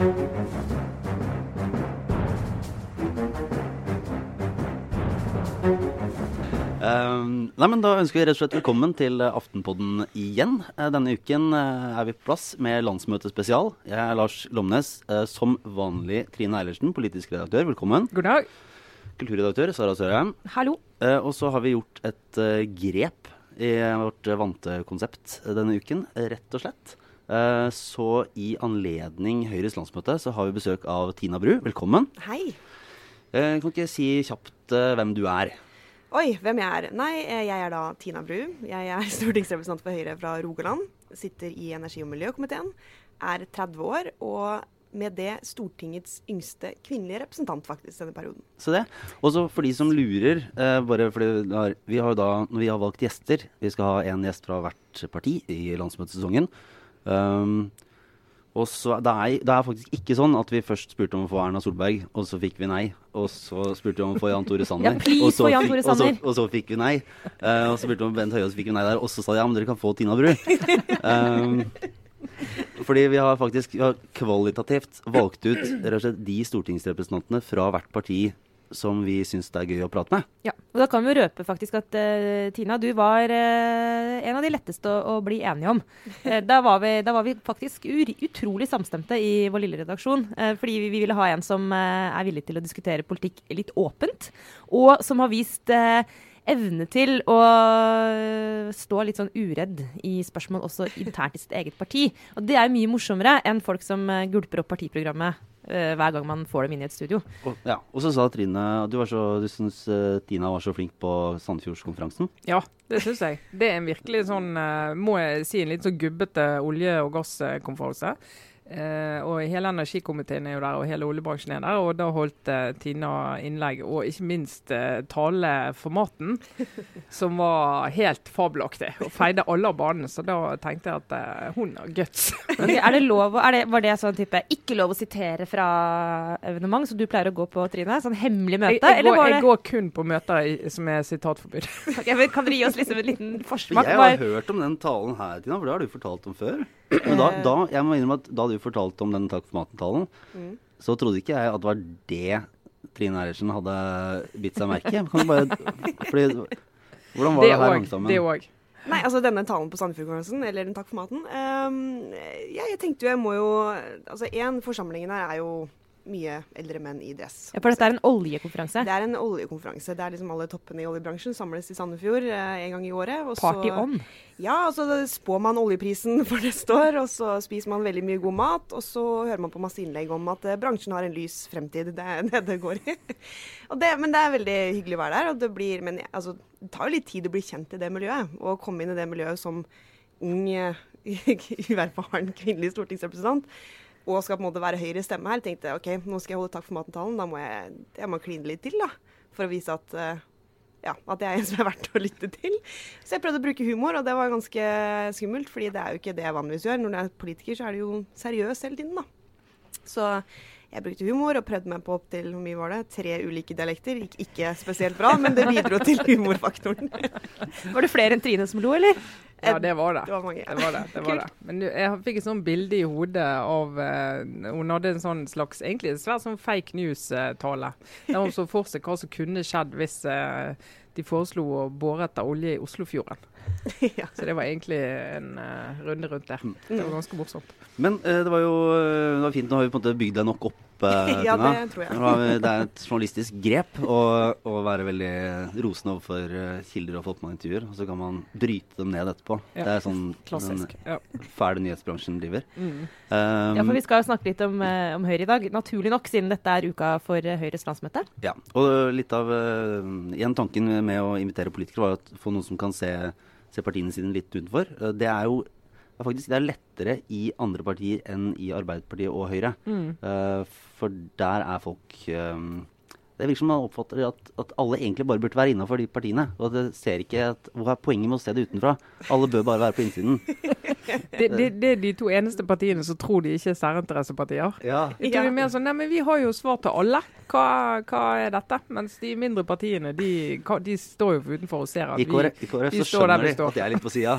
Uh, nei, men Da ønsker vi rett og slett velkommen til Aftenpodden igjen. Uh, denne uken uh, er vi på plass med landsmøtespesial. Jeg er Lars Lomnes. som vanlig Trine Eilertsen, politisk redaktør. Velkommen. God dag. Kulturredaktør Sara Sørheim. Hallo. og så har vi gjort et grep i vårt vante konsept denne uken, rett og slett. Så i anledning Høyres landsmøte så har vi besøk av Tina Bru. Velkommen. Hei. kan ikke si kjapt hvem du er? Oi, hvem jeg er? Nei, eh, jeg er da Tina Bru. Jeg er stortingsrepresentant for Høyre fra Rogaland. Sitter i energi- og miljøkomiteen. Er 30 år. Og med det Stortingets yngste kvinnelige representant faktisk denne perioden. Så det. Også for de som lurer, eh, bare fordi vi har, da, når vi har valgt gjester Vi skal ha én gjest fra hvert parti i landsmøtesesongen. Um, og så, det, er, det er faktisk ikke sånn at vi først spurte om å få Erna Solberg, og så fikk vi nei. Og så spurte vi om å få Jan Tore Sanner, ja, og, så Jan Tore fikk, og, så, og så fikk vi nei. Uh, og så spurte vi om Bent Høie, og så fikk vi nei der. Og så sa de ja, men dere kan få Tina Bru. Um, fordi vi har faktisk vi har kvalitativt valgt ut rett og slett de stortingsrepresentantene fra hvert parti som vi syns det er gøy å prate med. Ja, og Da kan vi røpe faktisk at uh, Tina, du var uh, en av de letteste å, å bli enige om. Uh, da, var vi, da, var vi, faktisk utrolig samstemte i vår lille redaksjon. fordi vi, vi, ville ha en som er villig til å diskutere politikk litt åpent, og som har vist evne til å stå litt sånn uredd i spørsmål også internt i sitt eget parti. Og det er jo mye morsommere enn folk som gulper opp partiprogrammet uh, hver gang man får dem inn i et studio. Og, ja, og så sa Trine at du, var så, du syns uh, Tina var så flink på Sandefjordskonferansen. Ja, det syns jeg. Det er en virkelig sånn, uh, må jeg si, en litt sånn gubbete olje- og gasskonferanse. Uh, og hele energikomiteen er jo der, og hele oljebransjen er der. Og da holdt uh, Tina innlegg, og ikke minst uh, taleformaten, som var helt fabelaktig. Og feide alle av banen. Så da tenkte jeg at hun har guts. okay, er det lov, er det, var det sånn type ikke lov å sitere fra evenement, som du pleier å gå på, Trine? Sånn hemmelig møte? Jeg, jeg, går, jeg går, kun på møter i, som er sitatforbud. okay, kan dere gi oss liksom en liten forsmak? Jeg har hørt om den talen her, Tina, for det har du fortalt om før. Men da, da, jeg må innrømme at da du fortalte om den Takk for maten-talen, mm. så trodde ikke jeg at det var det Trine Eilertsen hadde bitt seg merke i. Hvordan var det, det her sammen? Det òg. Nei, altså denne talen på Sandefjordkonferansen, eller den Takk for maten um, ja, Jeg tenkte jo jeg må jo Altså én, forsamlingen her er jo mye eldre menn i dress. Ja, For dette er en oljekonferanse? Det er en oljekonferanse. Det er liksom alle toppene i oljebransjen samles i Sandefjord eh, en gang i året. Party on? Ja, og så spår man oljeprisen for neste år, og så spiser man veldig mye god mat. Og så hører man på masse innlegg om at eh, bransjen har en lys fremtid. Det er det det går i. det, men det er veldig hyggelig å være der. Og det, blir, men, altså, det tar jo litt tid å bli kjent i det miljøet. Og komme inn i det miljøet som ung, uerfaren kvinnelig stortingsrepresentant og skal på en måte være høyre stemme her, tenkte OK, nå skal jeg holde takk for maten-talen. Da må jeg, jeg må kline litt til, da. For å vise at, uh, ja, at jeg er en som er verdt å lytte til. Så jeg prøvde å bruke humor, og det var ganske skummelt. fordi det er jo ikke det jeg vanligvis gjør. Når du er politiker, så er du jo seriøs hele tiden, da. Så jeg brukte humor og prøvde meg på opp til hvor mye var det? tre ulike dialekter. Gikk ikke spesielt bra, men det bidro til humorfaktoren. var det flere enn Trine som lo, eller? Ja, det var det. Det var mange. Det var det, det, var det. Men jeg fikk et sånt bilde i hodet av uh, Hun hadde en sånn slags egentlig en svært sånn fake news-tale. Der hun så for seg hva som kunne skjedd hvis uh, de foreslo å bore etter olje i Oslofjorden. ja. Så det var egentlig en uh, runde rundt der. Mm. Det var ganske morsomt. Men uh, det var jo det var fint. Nå har vi på en måte bygd deg nok opp. Uh, ja, det tror jeg. det er et journalistisk grep å, å være veldig rosende overfor kilder og folk man intervjuer. Og så kan man bryte dem ned etterpå. Ja. Det er sånn Klassisk. den ja. fæle nyhetsbransjen driver. Mm. Um, ja, for vi skal snakke litt om, om, Høyre i dag. Naturlig nok, siden dette er uka for Høyres landsmøte. Ja, og litt av Igjen tanken med å invitere politikere var å få noen som kan se se partiene sine litt utenfor. Eh, det er jo faktisk det er lettere i andre partier enn i Arbeiderpartiet og Høyre. Mm. Uh, for der er folk um, Det virker som man oppfatter at, at, alle egentlig bare burde være innafor de partiene. Og det ser ikke at, Hva er poenget med å se det utenfra? Alle bør bare være på innsiden. det, det, det, er de to eneste partiene som tror de ikke er særinteressepartier. Ja. Ikke ja. mer sånn, nei, men Vi har jo svar til alle. Hva, hva er dette? Mens de mindre partiene de, de står jo utenfor og ser at I KrF, vi, I KrF så skjønner de at jeg er litt på sida.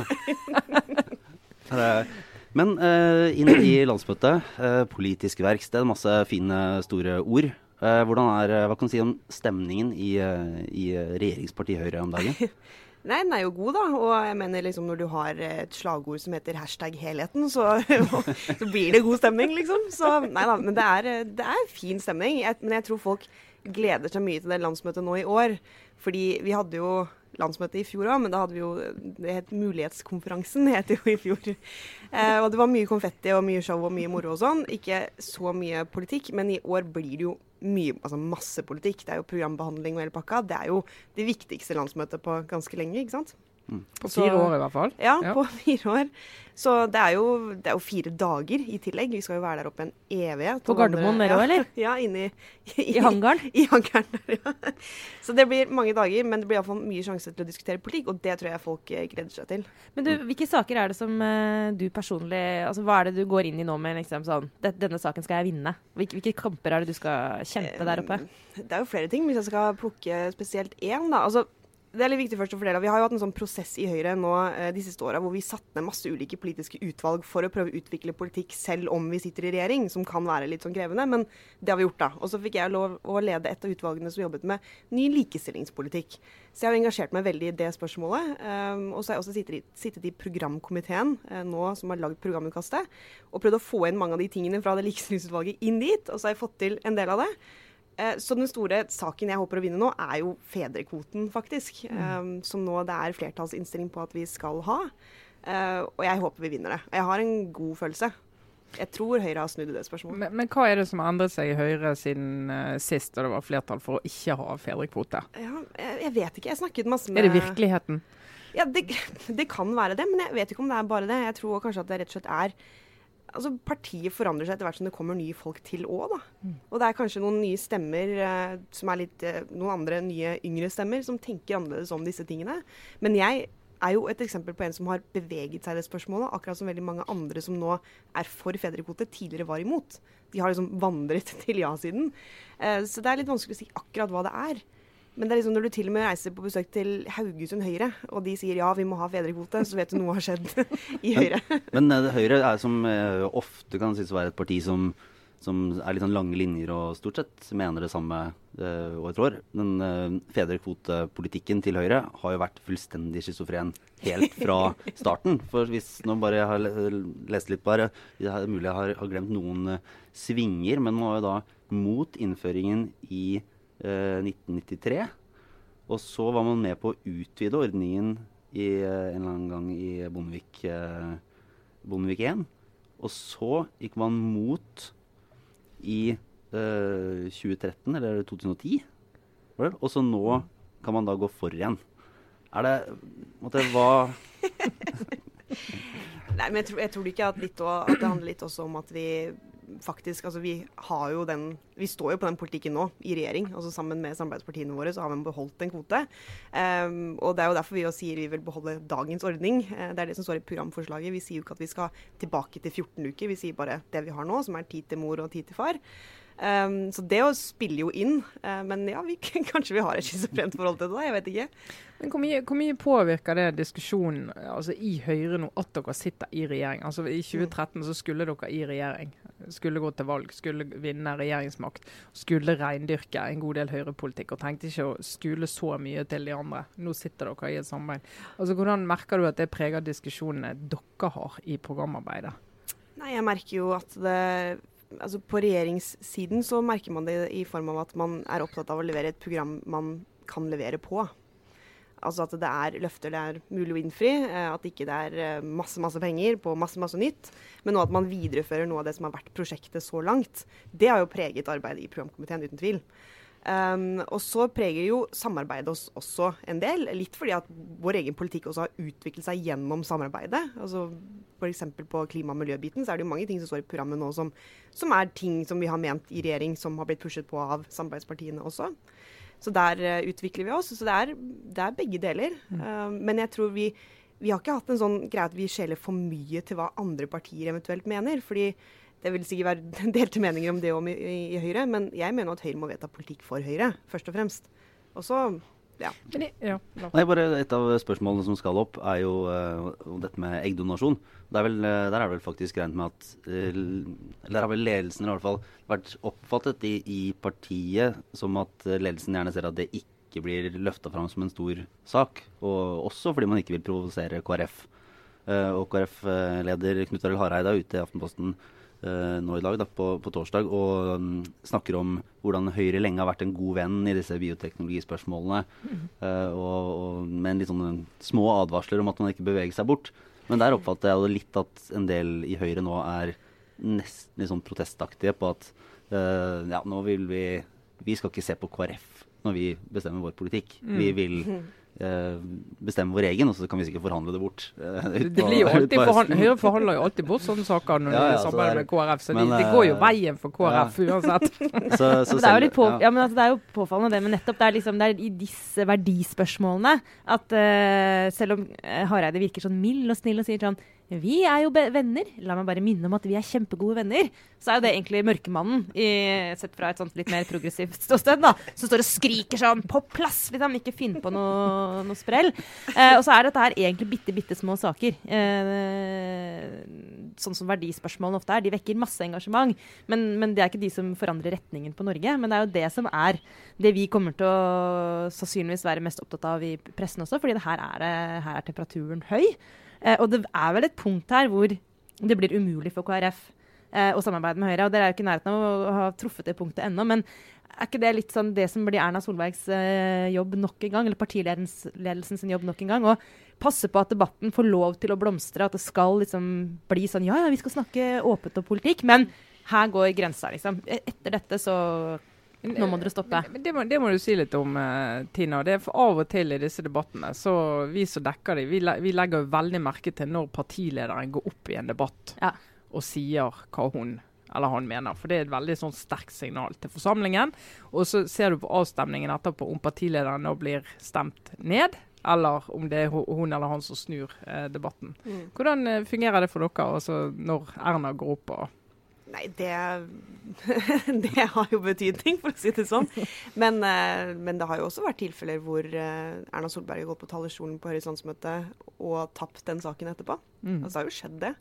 Men eh, inn i landsmøtet, eh, politisk verksted, masse fine, store ord. Eh, hvordan er, Hva kan du si om stemningen i, eh, i regjeringspartiet Høyre om dagen? Nei, den er jo god, da. Og jeg mener liksom når du har et slagord som heter hashtag helheten, så, så blir det god stemning, liksom. Så nei da. Men det er, det er fin stemning. Jeg, men jeg tror folk gleder seg mye til det landsmøtet nå i år. Fordi vi hadde jo landsmøte i fjor òg, men da hadde vi jo det het Mulighetskonferansen, het det jo i fjor. Eh, og det var mye konfetti og mye show og mye moro og sånn. Ikke så mye politikk, men i år blir det jo mye, altså masse politikk. Det er jo programbehandling og hele pakka. Det er jo det viktigste landsmøtet på ganske lenge, ikke sant. Mm. På fire år i hvert fall. Ja, ja, på fire år. Så det er, jo, det er, jo, fire dager i tillegg. Vi skal jo være der oppe en evighet. På Gardermoen dere òg, eller? Ja, inne i, i, I hangaren? I hangaren ja. Så det blir mange dager, men det blir iallfall mye sjanse til å diskutere politikk, og det tror jeg folk eh, gleder seg til. Men du, hvilke saker er det som uh, du personlig Altså hva er det du går inn i nå med liksom sånn Denne saken skal jeg vinne. Hvilke, hvilke kamper er det du skal kjempe der oppe? Det er jo flere ting, hvis jeg skal plukke spesielt én, da. Altså det er litt viktig først å fordele. Vi har jo hatt en sånn prosess i Høyre nå eh, de siste åra hvor vi satte ned masse ulike politiske utvalg for å prøve å utvikle politikk selv om vi sitter i regjering, som kan være litt sånn krevende. Men det har vi gjort, da. Og så fikk jeg lov å lede et av utvalgene som jobbet med ny likestillingspolitikk. Så jeg har engasjert meg veldig i det spørsmålet. Um, og så har jeg også sittet i, sittet i programkomiteen uh, nå som har lagd programutkastet, og prøvd å få inn mange av de tingene fra det likestillingsutvalget inn dit. Og så har jeg fått til en del av det. Eh, så den store saken jeg håper å vinne nå, er jo fedrekvoten, faktisk. Mm. Um, som nå det er flertallsinnstilling på at vi skal ha. Uh, og jeg håper vi vinner det. Og Jeg har en god følelse. Jeg tror Høyre har snudd i det spørsmålet. Men, men, hva er det som har endret seg i Høyre siden uh, sist da det var flertall for å ikke ha fedrekvote? Ja, jeg, jeg, vet ikke. Jeg snakket masse med Er det virkeligheten? Ja, det, det, kan være det, men jeg vet ikke om det er bare det. Jeg tror kanskje at det rett og slett er altså Partiet forandrer seg etter hvert som det kommer nye folk til òg, da. Mm. Og det er kanskje noen nye stemmer eh, som er litt eh, Noen andre nye yngre stemmer som tenker annerledes om disse tingene. Men jeg er jo et eksempel på en som har beveget seg i det spørsmålet, akkurat som veldig mange andre som nå er for fedrekvote, tidligere var imot. De har liksom vandret til ja-siden. Eh, så det er litt vanskelig å si akkurat hva det er. Men det er liksom når du til og med reiser på besøk til Haugesund Høyre, og de sier ja, vi må ha fedrekvote, så vet du noe har skjedd i Høyre. Men men Høyre er som uh, ofte kan sies å være et parti som, som, er litt sånn lange linjer og stort sett mener det samme uh, år etter år. Den uh, fedrekvotepolitikken til Høyre har jo vært fullstendig schizofren helt fra starten. For hvis nå bare jeg har lest litt bare, det er mulig jeg har, har glemt noen svinger, men nå er jo da mot innføringen i 1993. Eh, og så var man med på å utvide ordningen i, eh, en eller annen gang i Bondevik, eh, Bondevik 1. Og så gikk man mot i eh, 2013, eller 2010. Og så nå kan man da gå for igjen. Er det måtte, Hva Nei, men jeg tror, jeg tror ikke at, litt, at det handler litt også om at vi faktisk Altså vi har jo den Vi står jo på den politikken nå i regjering. altså Sammen med samarbeidspartiene våre så har vi beholdt en kvote. Um, og det er jo derfor vi sier vi vil beholde dagens ordning. Uh, det er det som står i programforslaget. Vi sier jo ikke at vi skal tilbake til 14 uker. Vi sier bare det vi har nå, som er tid til mor og tid til far. Um, så det å spille jo inn. Uh, men ja, vi, kanskje vi har et schizofrent forhold til det, da. Jeg vet ikke. Men hvor mye, hvor mye, påvirker det diskusjonen altså, i Høyre nå at dere sitter i regjering? Altså I 2013 så skulle dere i regjering. Skulle gå til valg, skulle vinne regjeringsmakt. Skulle reindyrke en god del høyrepolitikk og tenkte ikke å skule så mye til de andre. Nå sitter dere i et samarbeid. Altså, hvordan merker du at det preger diskusjonene dere har i programarbeidet? Nei, Jeg merker jo at det altså På regjeringssiden så merker man det i form av at man er opptatt av å levere et program man kan levere på. Altså at det er løfter det er mulig å innfri. Eh, at ikke det er eh, masse masse penger på masse masse nytt. Men nå at man viderefører noe av det som har vært prosjektet så langt. Det har jo preget arbeidet i programkomiteen, uten tvil. Um, og så preger jo samarbeidet oss også en del. Litt fordi at vår egen politikk også har utviklet seg gjennom samarbeidet. Altså F.eks. på klima- og miljøbiten så er det jo mange ting som står i programmet nå som, som, er ting som vi har ment i regjering, som har blitt pushet på av samarbeidspartiene også. Så der uh, utvikler vi oss. Så det er, det er begge deler. Mm. Uh, men jeg tror vi, vi har ikke hatt en sånn greie at vi skjeler for mye til hva andre partier eventuelt mener. fordi det vil sikkert være delte meninger om det om i, i, i, Høyre, men jeg mener at Høyre må vedta politikk for Høyre, først og fremst. Og så ja. Men det- ja, Nei, bare Et av spørsmålene som skal opp, er jo uh, dette med eggdonasjon. Det er vel, eh, der er det vel faktisk regnet med at Eller der har vel ledelsen i hvert fall vært oppfattet i, i partiet som at ledelsen gjerne ser at det ikke blir løfta fram som en stor sak. Og også fordi man ikke vil provosere KrF. Eh, og KrF-leder Knut Arild Hareide er ute i Aftenposten nå i dag, da, på, på torsdag, og um, snakker om hvordan Høyre lenge har vært en god venn i disse bioteknologispørsmålene. eh, og, og med en litt sånn små advarsler om at man ikke beveger seg bort. Men der oppfatter jeg litt at en del i Høyre nå er nesten litt sånn protestaktige på at uh, ja, nå vil vi Vi skal ikke se på KrF når vi bestemmer vår politikk. Vi vil eh, bestemme vår egen, og så kan vi sikkert forhandle det bort. eh, Det, det blir jo alltid på forhand. Høyre forhandler jo alltid bort sånne saker når Ja, ja, de samarbeider det er- med KrF, så men, de, det går jo eh, veien for KrF uansett. Så, så det er på, ja. ja. men altså, det er jo påfallende det, men nettopp det er, liksom, det er i disse verdispørsmålene at uh, selv om eh, Hareide virker sånn mild og snill og sier sånn Vi er jo venner. La meg bare minne om at vi er kjempegode venner. Så er jo det egentlig mørkemannen, i, sett fra et sånt litt mer progressivt ståsted, da, som står og skriker sånn På plass! Liksom, ikke finn på noe, noe sprell. Eh, og så er dette her egentlig bitte, bitte små saker. Eh, sånn som verdispørsmålene ofte er. De vekker masse engasjement. Men, men det er ikke de som forandrer retningen på Norge. Men det er jo det som er det vi kommer til å sannsynligvis være mest opptatt av i pressen også, fordi her, er, det- her er temperaturen høy. Eh, og det er vel et punkt her hvor det blir umulig for KrF eh, å samarbeide med Høyre. Og dere er jo ikke i nærheten av å ha truffet det punktet ennå. Men er ikke det litt sånn det som blir Erna Solbergs eh, jobb nok en gang, eller partiledelsen jobb nok en gang? Å passe på at debatten får lov til å blomstre, at det skal liksom bli sånn Ja, ja, vi skal snakke åpent om politikk, men her går grensa, liksom. E- Etter dette så Nå må dere stoppe. Men, men det, må, det må du si litt om, uh, Tina. Det er for Av og til i disse debattene, så vi som dekker dem, vi, le, vi legger veldig merke til når partilederen går opp i en debatt Ja. og sier hva hun eller han mener. For det er et veldig sånn sterkt signal til forsamlingen. Og så ser du på avstemningen etterpå om partilederen nå blir stemt ned, eller om det er hun eller han som snur eh, debatten. Mm. Hvordan eh, fungerer det for dere altså, når Erna går opp og Nei, det, det har jo betydning, for å si det sånn. Men, eh, men det har jo også vært tilfeller hvor eh, Erna Solberg har gått på talerstolen på Høyres landsmøte og tapt den saken etterpå. Mm. Altså, det har jo skjedd, det.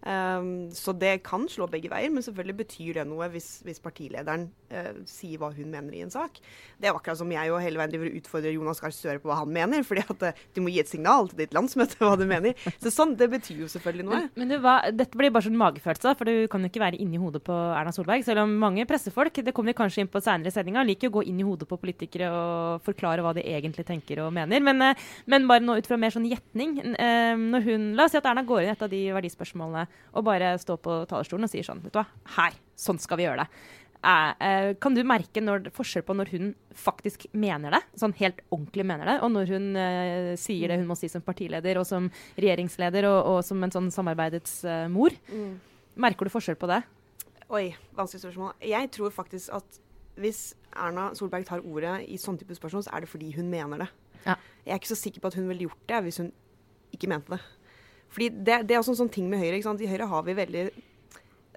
Um, så det kan slå begge veier, men selvfølgelig betyr det noe hvis, hvis partilederen uh, sier hva hun mener i en sak. Det er akkurat som jeg og hele veien driver og utfordrer Jonas Gahr Støre på hva han mener. fordi at uh, du må gi et signal til ditt landsmøte hva du mener. Så sånn, det betyr jo selvfølgelig noe. Men, men du, hva, dette blir bare sånn magefølelse, for du kan jo ikke være inni hodet på Erna Solberg. Selv om mange pressefolk det kommer vi kanskje inn på senere i sendinga, liker å gå inn i hodet på politikere og forklare hva de egentlig tenker og mener. Men, uh, men bare nå ut fra mer sånn gjetning. når hun, La oss si at Erna går inn i et av de verdispørsmålene og bare står på talerstolen og sier sånn Vet du hva, her, sånn skal vi gjøre det. Eh, eh, kan du merke når, forskjell på når hun faktisk mener det, sånn helt ordentlig mener det, og når hun eh, sier det hun må si som partileder og som regjeringsleder og, og som en sånn samarbeidets eh, mor? Merker du forskjell på det? Oi, vanskelig spørsmål. Jeg tror faktisk at hvis Erna Solberg tar ordet i sånn type spørsmål, så er det fordi hun mener det. Ja. Jeg er ikke så sikker på at hun ville gjort det hvis hun ikke mente det. Fordi det, det er også en sånn ting med Høyre. ikke sant? I Høyre har vi veldig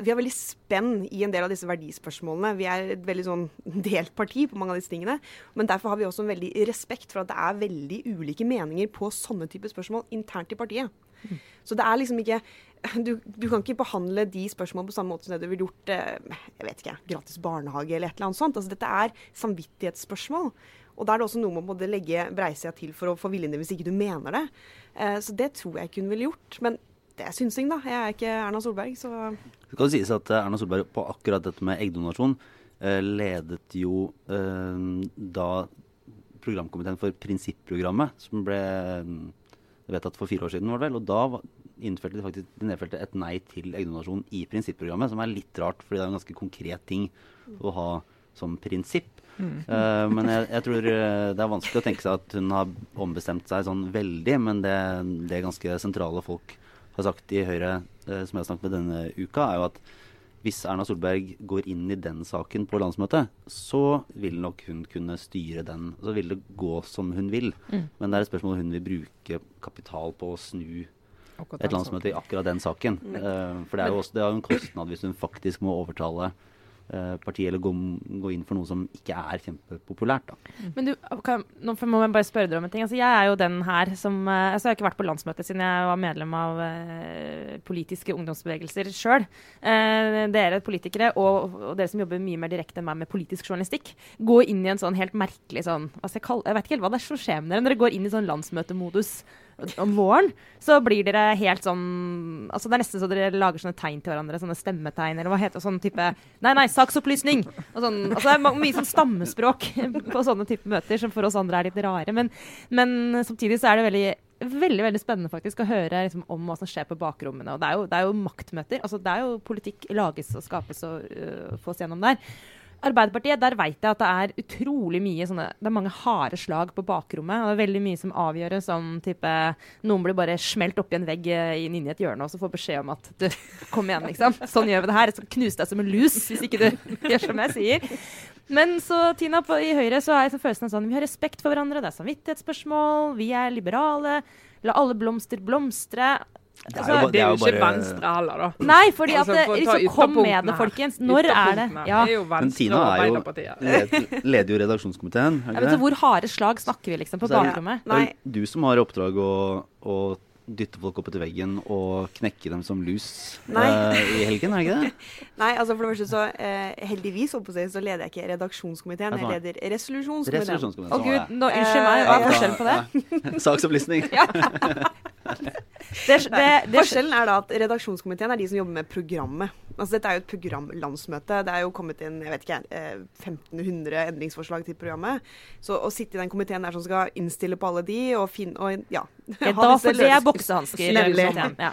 vi har veldig spenn i en del av disse verdispørsmålene. Vi er et veldig sånn delt parti på mange av disse tingene. Men derfor har vi også en veldig respekt for at det er veldig ulike meninger på sånne typer spørsmål internt i partiet. Så det er liksom ikke du, du kan ikke behandle de spørsmålene på samme måte som det du ville gjort eh, jeg vet ikke, gratis barnehage eller et eller annet sånt. Altså, dette er samvittighetsspørsmål. Og da er det også noe med å både legge breisida til for å få viljen din hvis ikke du mener det. Eh, så det tror jeg ikke hun ville gjort. Men det er synsing, da. Jeg er ikke Erna Solberg, så Det kan sies at eh, Erna Solberg på akkurat dette med eggdonasjon eh, ledet jo da programkomiteen for prinsipprogrammet, som ble vedtatt for fire år siden, var det vel. Og da innførte de faktisk de nedfelte et nei til eggdonasjon i prinsipprogrammet, som er litt rart, fordi det er en ganske konkret ting å ha som prinsipp. Eh, men jeg, jeg tror eh, det er vanskelig å tenke seg at hun har ombestemt seg sånn veldig, men det, det ganske sentrale folk har sagt i Høyre, uh, som jeg har snakket med denne uka, er jo at hvis Erna Solberg går inn i den saken på landsmøtet, så vil nok hun kunne styre den. Så vil det gå som hun vil. Men det er et spørsmål om hun vil bruke kapital på å snu et landsmøte i akkurat den saken. Uh, for det er jo også det er en kostnad hvis hun faktisk må overtale eh, parti eller gå, gå inn for noe som ikke er kjempepopulært. Da. Men du, kan, nå må jeg bare spørre deg om en ting. Altså, jeg er jo den her som eh, altså, Jeg har ikke vært på landsmøtet siden jeg var medlem av uh, politiske ungdomsbevegelser sjøl. Uh, dere politikere, og, og, dere som jobber mye mer direkte enn meg med politisk journalistikk, går inn i en sånn helt merkelig sånn altså, jeg, kaller, jeg, vet ikke helt hva det er som skjer med dere når dere går inn i sånn landsmøtemodus om våren, så blir dere helt sånn altså Det er nesten så dere lager sånne tegn til hverandre, sånne stemmetegn, eller hva heter det? Sånn type Nei, nei, saksopplysning! Og Sånn, altså det er mye sånn stammespråk på sånne type møter som for oss andre er litt rare. Men, men samtidig så er det veldig veldig veldig spennende faktisk å høre liksom, om hva som skjer på bakrommene. og Det er jo, det er jo maktmøter. altså Det er jo politikk lages og skapes og uh, fås gjennom der. Arbeiderpartiet, der vet jeg at det er utrolig mye sånne Det er mange harde slag på bakrommet. og Det er veldig mye som avgjøres som type Noen blir bare smelt oppi en vegg eh, inn, inn i et hjørne og så får beskjed om at du, kom igjen, liksom. Sånn gjør vi det her. Så knus deg som en lus hvis ikke du gjør som jeg sier. Men så, Tina, på, i Høyre så er følelsen sånn vi har respekt for hverandre, det er samvittighetsspørsmål, vi er liberale. La alle blomster blomstre. Det er, jo, det er jo ikke bare... Venstre heller, da. Nei, fordi altså, at det, liksom, kom med det, folkens. Når er det? Ja. er jo Men Tina er jo, led, leder jo redaksjonskomiteen. Er det? Hvor harde slag snakker vi liksom på bakrommet? Det er du som har i oppdrag å, å dytte folk opp etter veggen og knekke dem som lus uh, i helgen, er det ikke det? Nei, altså for det første så uh, heldigvis så leder jeg ikke redaksjonskomiteen, jeg leder resolusjonskomiteen. resolusjonskomiteen. Å oh, gud, nå, unnskyld meg, hva er forskjellen på det? Saksopplysning. det, det, det, Forskjellen er da at redaksjonskomiteen er de som jobber med programmet. Altså Dette er jo et programlandsmøte. Det er jo kommet inn jeg vet ikke, 1500 eh, endringsforslag til programmet. Så å sitte i den komiteen der som skal innstille på alle de og finne og, ja, ja, da, får det er boksehansker. Ja.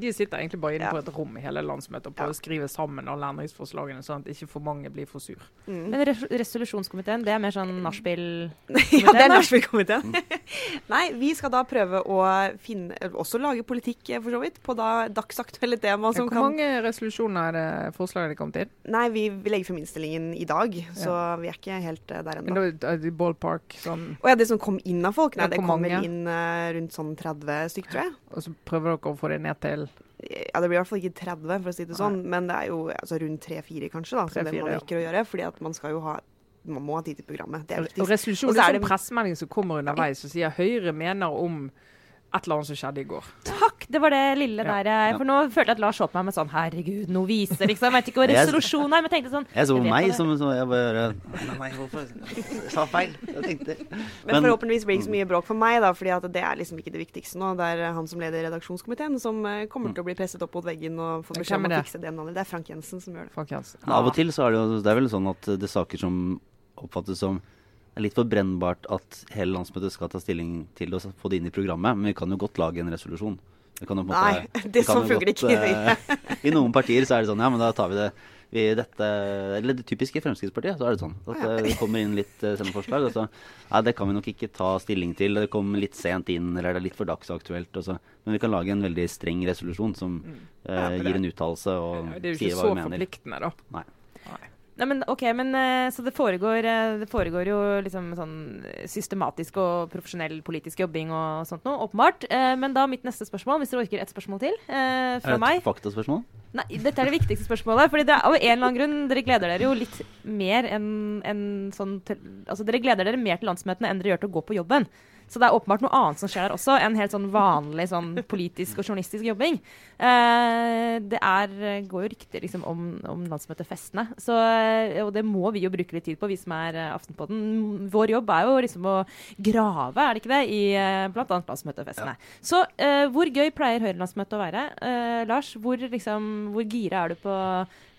De sitter egentlig bare inne på et rom i hele landsmøtet og prøver å skrive sammen alle endringsforslagene, sånn at ikke for mange blir for sur. Mm. Men res resolusjonskomiteen, det er mer sånn nachspiel ja, det er nachspiel-komiteen. Nei, vi skal da prøve å finne Også lage politikk, for så vidt, på da dagsaktuelle tema som kan Hvor mange resolusjoner er det forslagene kommet inn? Nei, vi, vi, legger frem innstillingen i dag, så ja. vi er ikke helt uh, der ennå. Men da det ballpark sånn Å ja, det som kom inn av folk? Nei, det kom vel inn uh, rundt sånn 30 stykker, tror jeg. Og så prøver dere å få det ned til ja, Det blir i hvert fall ikke 30, for å si det sånn, Nei. men det er jo altså, rundt 3-4 kanskje, da, som det man rekker ja. å gjøre. fordi at man skal jo ha man må ha tid til programmet. Det er viktig. Og resolusjonen er en sånn pressemelding som kommer underveis og sier Høyre mener om et eller annet som skjedde i går. Takk! Det var det lille ja. der. Eh, for nå følte jeg at Lars så på meg med sånn Herregud, noe viser, liksom. Jeg vet ikke hva resolusjon er. Men jeg tenkte sånn Jeg så på meg som så jeg bare Nei, hvorfor Jeg sa feil. Jeg tenkte Men, men forhåpentligvis blir det ikke så mye bråk for meg, da. fordi det er liksom ikke det viktigste nå. Det er han som leder redaksjonskomiteen som eh, kommer til å bli presset opp mot veggen og få beskjed om å fikse det navnet. Det er Frank Jensen som gjør det. Frank Jensen. Ja. Av og til så er det jo Det er vel sånn at det er saker som oppfattes som det er litt for brennbart at hele landsmøtet skal ta stilling til å få det inn i programmet. Men vi kan jo godt lage en resolusjon. Måte, Nei, det sånn funker ikke. Uh, I noen partier så er det sånn, ja, men da tar vi det vi dette, Eller det typiske Fremskrittspartiet, så er det sånn at uh, det kommer inn litt uh, sendeforslag. Og så Nei, det kan vi nok ikke ta stilling til. Det kommer litt sent inn, eller det er litt for dagsaktuelt. Og så, men vi kan lage en veldig streng resolusjon som uh, gir en uttalelse og sier hva vi mener. Det er jo ikke så forpliktende, da. Nei. Nei, men ok, men uh, Så det foregår, uh, det foregår jo liksom sånn systematisk og profesjonell politisk jobbing og sånt noe, åpenbart. Uh, men da mitt neste spørsmål, hvis dere orker et spørsmål til fra meg Er det et faktaspørsmål? Nei, dette er det viktigste spørsmålet. fordi Av en eller annen grunn, dere gleder dere jo litt mer enn en sånn til, Altså, dere gleder dere mer til landsmøtene enn dere gjør til å gå på jobben. Så det er åpenbart noe annet som skjer der også, enn helt sånn vanlig sånn politisk og journalistisk jobbing. Eh, det er, går jo rykter liksom, om, om landsmøtefestene, så, eh, og det må vi jo bruke litt tid på, vi som er uh, Aftenpodden. Vår jobb er jo liksom å grave, er det ikke det, i uh, bl.a. landsmøtefestene. Ja. Så eh, hvor gøy pleier Høyre-landsmøtet å være? Eh, Lars, hvor, liksom, hvor gira er du på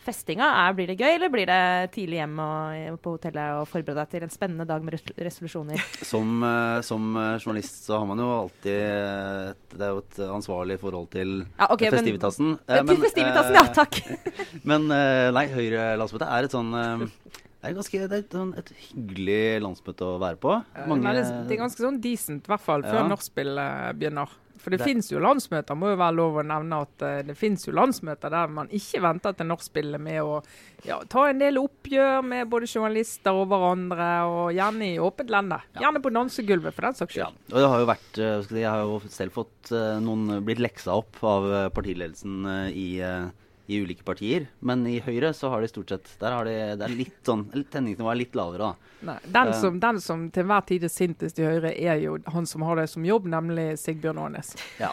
festinga? Er, blir det gøy, eller blir det tidlig hjem og, på hotellet og forberede deg til en spennende dag med resolusjoner? Som, uh, som, eh, journalist så har man jo alltid et, Det er jo et ansvarlig forhold til ja, okay, festivitasen. Men, til festivitasen, ja, takk. men nei, Høyre landsmøte er et sånn det er, ganske, det er et, sånn, hyggelig landsmøte å være på. Mange, det, er ganske sånn decent, i hvert fall før ja. nachspielet begynner. For det, det. finnes jo landsmøter, må jo være lov å nevne at uh, det finnes jo landsmøter der man ikke venter til nachspielet med å ja, ta en del oppgjør med både journalister og hverandre, og gjerne i åpent lende. Gjerne på dansegulvet, for den saks skyld. Ja. Og det har jo vært, uh, Jeg har jo selv fått uh, noen blitt leksa opp av partiledelsen i i ulike partier. Men i Høyre så har de stort sett Der har de, det er litt sånn Tenningsnivået er litt lavere, da. Nei, den, Eh. som, den som til enhver tid er sintest i Høyre, er jo han som har det som jobb, nemlig Sigbjørn Aanes. Ja.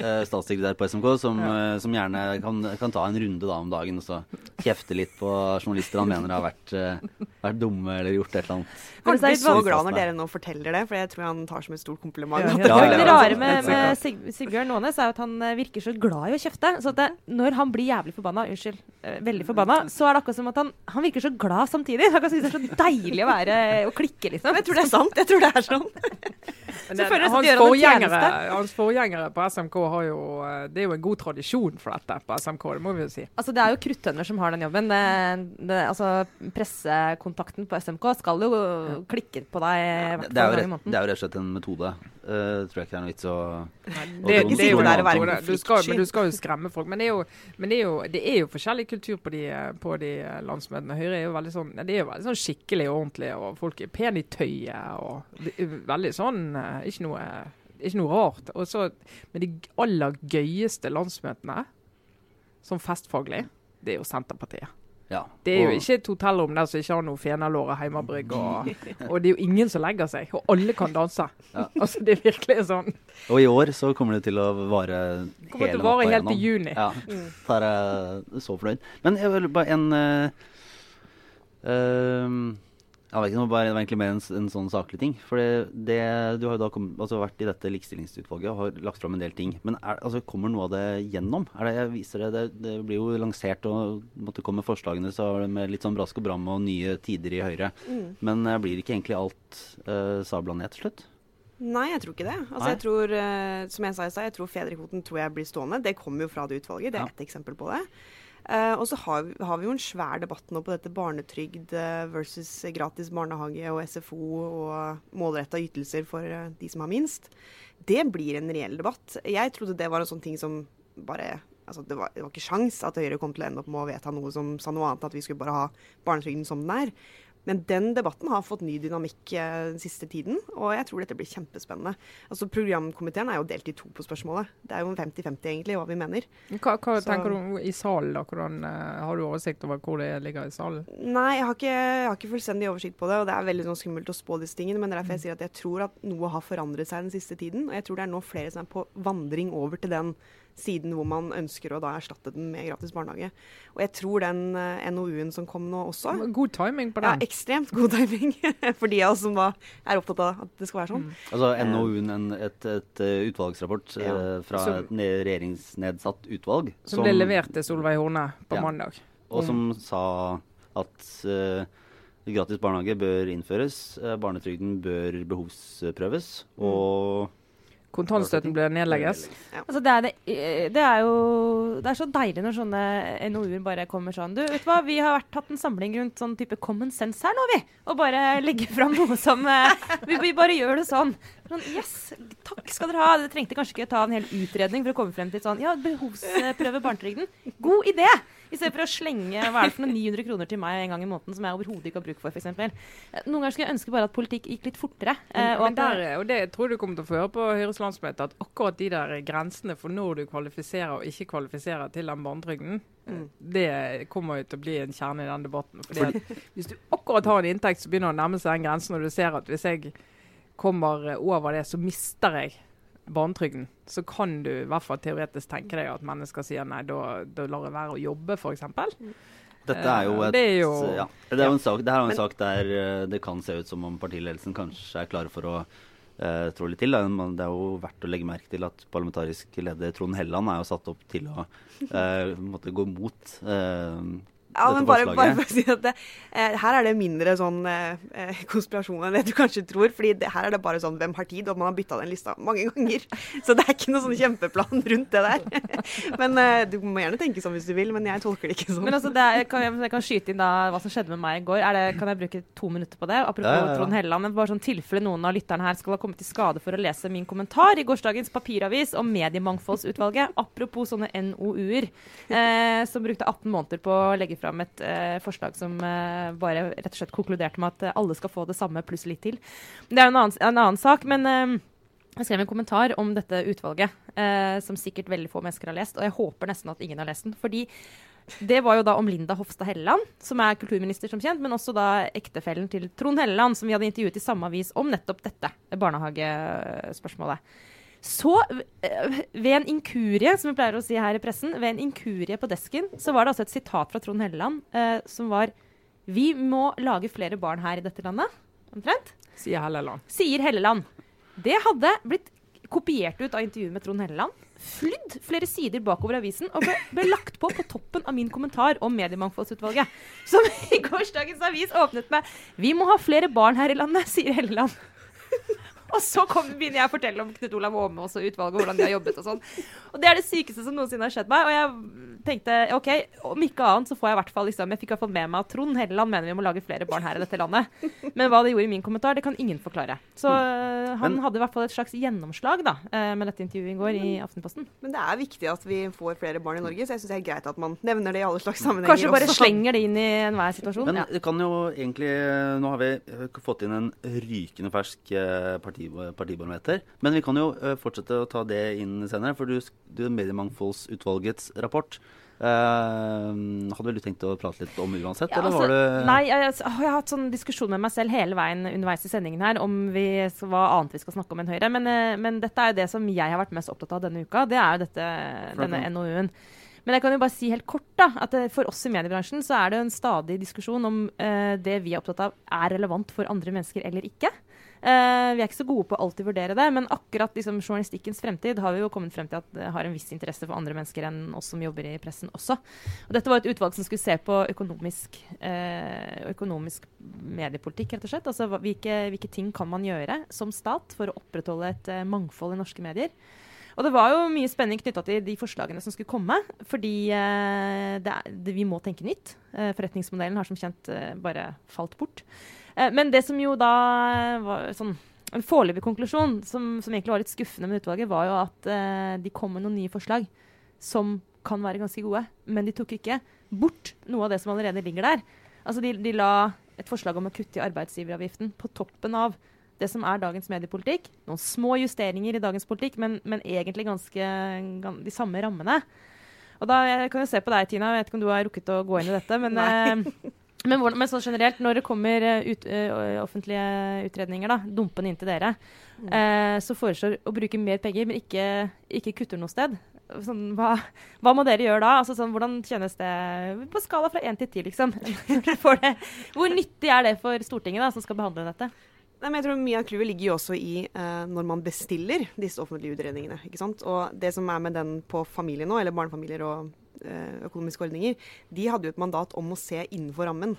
Uh, statssekretær på SMK som, Ja. uh, som gjerne kan, kan ta en runde da om dagen og så kjefte litt på journalister han mener har vært, vært dumme eller gjort et eller annet. Han Men det er blir så glad når dere nå forteller det, for jeg tror han tar som et stort kompliment. Ja, det Ja, det rare med, med. Sig Sigbjørn Aanes er at han virker så glad i å kjefte. Så at det, når han blir jævlig forbanna, unnskyld, eh, veldig forbanna, så er det akkurat som at han, han virker så glad samtidig. Han kan synes det er så deilig å være og klikke, liksom. Jeg tror det er sant. Jeg tror det er sånn. Så føler jeg at hans, de gjør han en forgjengere, tjeneste. hans forgjengere på SMK har jo eh, Det er jo en god tradisjon for dette på SMK, det må vi jo si. Altså, det er jo kruttønner som har den jobben. Det, det, altså, pressekontakten på SMK skal jo klikke på deg ja, Det er, jo rett, det er jo rett og slett en metode. Uh, tror jeg ikke det er noe vits å Nei, det, det er du skal, men du skal jo skremme folk. Men det er jo, men det er jo, det er jo forskjellig kultur på de, på de landsmøtene. Høyre er jo veldig sånn det er jo veldig sånn skikkelig og ordentlig, og folk er pene i tøyet. og er Veldig sånn eh, Ikke noe, ikke noe rart. Og så, men de aller gøyeste landsmøtene, som festfaglig, det er jo Senterpartiet. Ja. Det er jo ikke et hotellrom der som ikke har noe fenalår og heimebrygg, og, og det er jo ingen som legger seg. Og alle kan danse. Ja. Altså, det er virkelig sånn. Og i år så kommer det til å vare Kommer til hele å vare helt til juni. Ja, der er jeg så fornøyd. Men jeg vil bare en uh, ehm, Jeg vet ikke, det var egentlig mer en, en sånn saklig ting. For det, det, du har jo da kom, altså vært i dette likestillingsutvalget og har lagt fram en del ting. Men er, altså, kommer noe av det gjennom? Er det, jeg viser det, det, blir jo lansert og måtte komme forslagene så med litt sånn brask og bram og nye tider i Høyre. Men uh, blir ikke egentlig alt uh, sabla ned til slutt? Nei, jeg tror ikke det. Altså, jeg tror, uh, som jeg sa i stad, jeg tror fedrekvoten tror jeg blir stående. Det kommer jo fra det utvalget. Det er Ja. ett eksempel på det. Eh, og så har, har vi jo en svær debatt nå på dette barnetrygd eh, versus gratis barnehage og SFO og målretta ytelser for eh, de som har minst. Det blir en reell debatt. Jeg trodde det var en sånn ting som bare Altså, det var, det var ikke sjans at Høyre kom til å ende opp med å vedta noe som sa noe annet, at vi skulle bare ha barnetrygden som den er. Men den debatten har fått ny dynamikk eh, den siste tiden, og jeg tror dette blir kjempespennende. Altså, Programkomiteen er jo delt i to på spørsmålet. Det er jo 50-50 egentlig, hva vi mener. Hva, hva tenker du i salen? da? Hvordan, eh, har du oversikt over hvor det ligger i salen? Nei, jeg har, ikke, jeg har ikke fullstendig oversikt på det, og det er veldig sånn skummelt å spå disse tingene. Men det er derfor jeg sier at jeg tror at noe har forandret seg den siste tiden. Og jeg tror det er nå flere som er på vandring over til den siden hvor man ønsker å da erstatte den med gratis barnehage. Og jeg tror den uh, NOU-en som kom nå også God timing på Ja, ekstremt god timing for de av oss som da er opptatt av at det skal være sånn. Altså NOU-en, en, et, et eh, utvalgsrapport eh, Ja. fra Som- et regjeringsnedsatt utvalg. som ble levert til Solveig Horne på Ja. mandag. Og som sa at uh, gratis barnehage bør innføres, eh, barnetrygden bør behovsprøves, Mm. og Kontantstøtten ble nedlegges. Altså, det, er det, det er jo Det er så deilig når sånne NOU-er bare kommer sånn Du, vet du hva, vi har vært, hatt en samling rundt sånn type common sense her nå, vi. Og bare legger fram noe som eh, vi, vi bare gjør det sånn. Sånn, Yes, takk skal dere ha. Dere trengte kanskje ikke ta en hel utredning for å komme frem til sånn Ja, behovsprøve barnetrygden. God idé! I stedet for å slenge hva er det for noen 900 kroner til meg en gang i måneden som jeg overhodet ikke har bruk for, f.eks. Noen ganger skulle jeg ønske bare at politikk gikk litt fortere. eh, og Men der, og det tror jeg du kommer til å få høre på Høyres landsmøte, at akkurat de der grensene for når du kvalifiserer og ikke kvalifiserer til den barnetrygden, Mm. det kommer jo til å bli en kjerne i den debatten. Fordi at Hvis du akkurat har en inntekt som begynner å nærme seg den grensen, og du ser at hvis jeg kommer over det, så mister jeg barnetrygden, så kan du i hvert fall teoretisk tenke deg at mennesker sier nei, da, da lar jeg være å jobbe, f.eks. dette er jo Eh, et det er jo- ja, det er jo en sak, det er en Men- sak der eh, det kan se ut som om partiledelsen kanskje er klare for å eh, trå litt til. da. Men Det er jo verdt å legge merke til at parlamentarisk leder Trond Helleland er jo satt opp til å eh, måtte gå mot eh, Ja, men bare, bare for å si at det, eh, Her er det mindre sånn eh, eh, konspirasjon enn det du kanskje tror. fordi det, her er det bare sånn hvem har tid, og man har bytta den lista mange ganger. Så det er ikke noe sånn kjempeplan rundt det der. Men eh, du må gjerne tenke sånn hvis du vil, men jeg tolker det ikke sånn. Men altså, det er, kan, jeg, jeg kan skyte inn da hva som skjedde med meg i går. Er det, kan jeg bruke to minutter på det? Apropos Ja, ja, ja. Trond Helleland. Men bare sånn tilfelle noen av lytterne her skal ha kommet i skade for å lese min kommentar i gårsdagens papiravis om Mediemangfoldsutvalget. Apropos sånne NOU-er, eh, som brukte 18 måneder på å legge fram et eh, forslag som eh, bare rett og slett konkluderte med at eh, alle skal få det samme pluss litt til. Det er jo en annen, en annen sak, men eh, jeg skrev en kommentar om dette utvalget, eh, som sikkert veldig få mennesker har lest, og jeg håper nesten at ingen har lest den. fordi Det var jo da om Linda Hofstad Helleland, som er kulturminister som kjent, men også da ektefellen til Trond Helleland, som vi hadde intervjuet i samme avis om nettopp dette barnehagespørsmålet. Så eh, ved en inkurie, som vi pleier å si her i pressen, ved en inkurie på desken, så var det altså et sitat fra Trond Helleland eh, som var Vi må lage flere barn her i dette landet. Omtrent. Sier Helleland. Sier Helleland. Det hadde blitt kopiert ut av intervjuet med Trond Helleland. Flydd flere sider bakover avisen og ble, ble lagt på på toppen av min kommentar om Mediemangfoldsutvalget. Som i gårsdagens avis åpnet med 'Vi må ha flere barn her i landet', sier Helleland. Og så kom, begynner jeg å fortelle om Knut Olav Åmås og utvalget, hvordan de har jobbet og sånn. Og det er det sykeste som noensinne har skjedd meg. Og jeg tenkte OK, om ikke annet så får jeg i hvert fall liksom Jeg fikk i hvert fall med meg at Trond Helleland mener vi må lage flere barn her i dette landet. Men hva det gjorde i min kommentar, det kan ingen forklare. Så øh, han hadde i hvert fall et slags gjennomslag da, øh, med dette intervjuet i går i Aftenposten. Men det er viktig at vi får flere barn i Norge, så jeg syns det er greit at man nevner det i alle slags sammenhenger. Kanskje bare også. slenger det inn i enhver situasjon. Men det kan jo egentlig Nå har vi eh, fått inn en rykende fersk eh, parti, partibarometer. Men vi kan jo eh, fortsette å ta det inn senere. For du, du Mediemangfoldsutvalgets rapport Uh, hadde vel du tenkt å prate litt om uansett, Ja, eller altså, var det Nei, jeg, jeg, jeg har hatt sånn diskusjon med meg selv hele veien underveis i sendingen her om vi, hva annet vi skal snakke om enn Høyre. Men, eh, men dette er jo det som jeg har vært mest opptatt av denne uka. Det er jo dette, denne NOU-en. Men jeg kan jo bare si helt kort da, at eh, for oss i mediebransjen så er det en stadig diskusjon om uh, det vi er opptatt av er relevant for andre mennesker eller ikke. Uh, vi er ikke så gode på å alltid vurdere det, men akkurat liksom, journalistikkens fremtid har vi jo kommet frem til at det har en viss interesse for andre mennesker enn oss som jobber i pressen også. Og dette var et utvalg som skulle se på økonomisk, uh, økonomisk mediepolitikk, rett og slett. Altså hvilke, hvilke ting kan man gjøre som stat for å opprettholde et uh, mangfold i norske medier. Og det var jo mye spenning knytta til de forslagene som skulle komme. Fordi eh, det er, det, vi må tenke nytt. Eh, forretningsmodellen har som kjent eh, bare falt bort. Eh, men det som jo da var sånn en foreløpig konklusjon, som, som egentlig var litt skuffende med utvalget, var jo at eh, de kom med noen nye forslag som kan være ganske gode. Men de tok ikke bort noe av det som allerede ligger der. Altså de, de la et forslag om å kutte i arbeidsgiveravgiften på toppen av det som er dagens mediepolitikk. Noen små justeringer i dagens politikk, men, men egentlig ganske gan, de samme rammene. Og da, Jeg kan jo se på deg, Tina. Jeg vet ikke om du har rukket å gå inn i dette. Men, eh, men, men sånn generelt, når det kommer eh, ut, eh, offentlige utredninger, da, dumpende inn til dere, eh, så foreslår å bruke mer penger, men ikke, ikke kutter noe sted. Sånn, hva, hva må dere gjøre da? Altså, sånn, hvordan kjennes det på skala fra én til ti, liksom? Hvor nyttig er det for Stortinget, da, som skal behandle dette? Nei, men jeg tror Mye av clouet ligger jo også i eh, når man bestiller disse offentlige utredningene. ikke sant? Og det som er med den på familie nå, eller barnefamilier og eh, økonomiske ordninger, de hadde jo et mandat om å se innenfor rammen.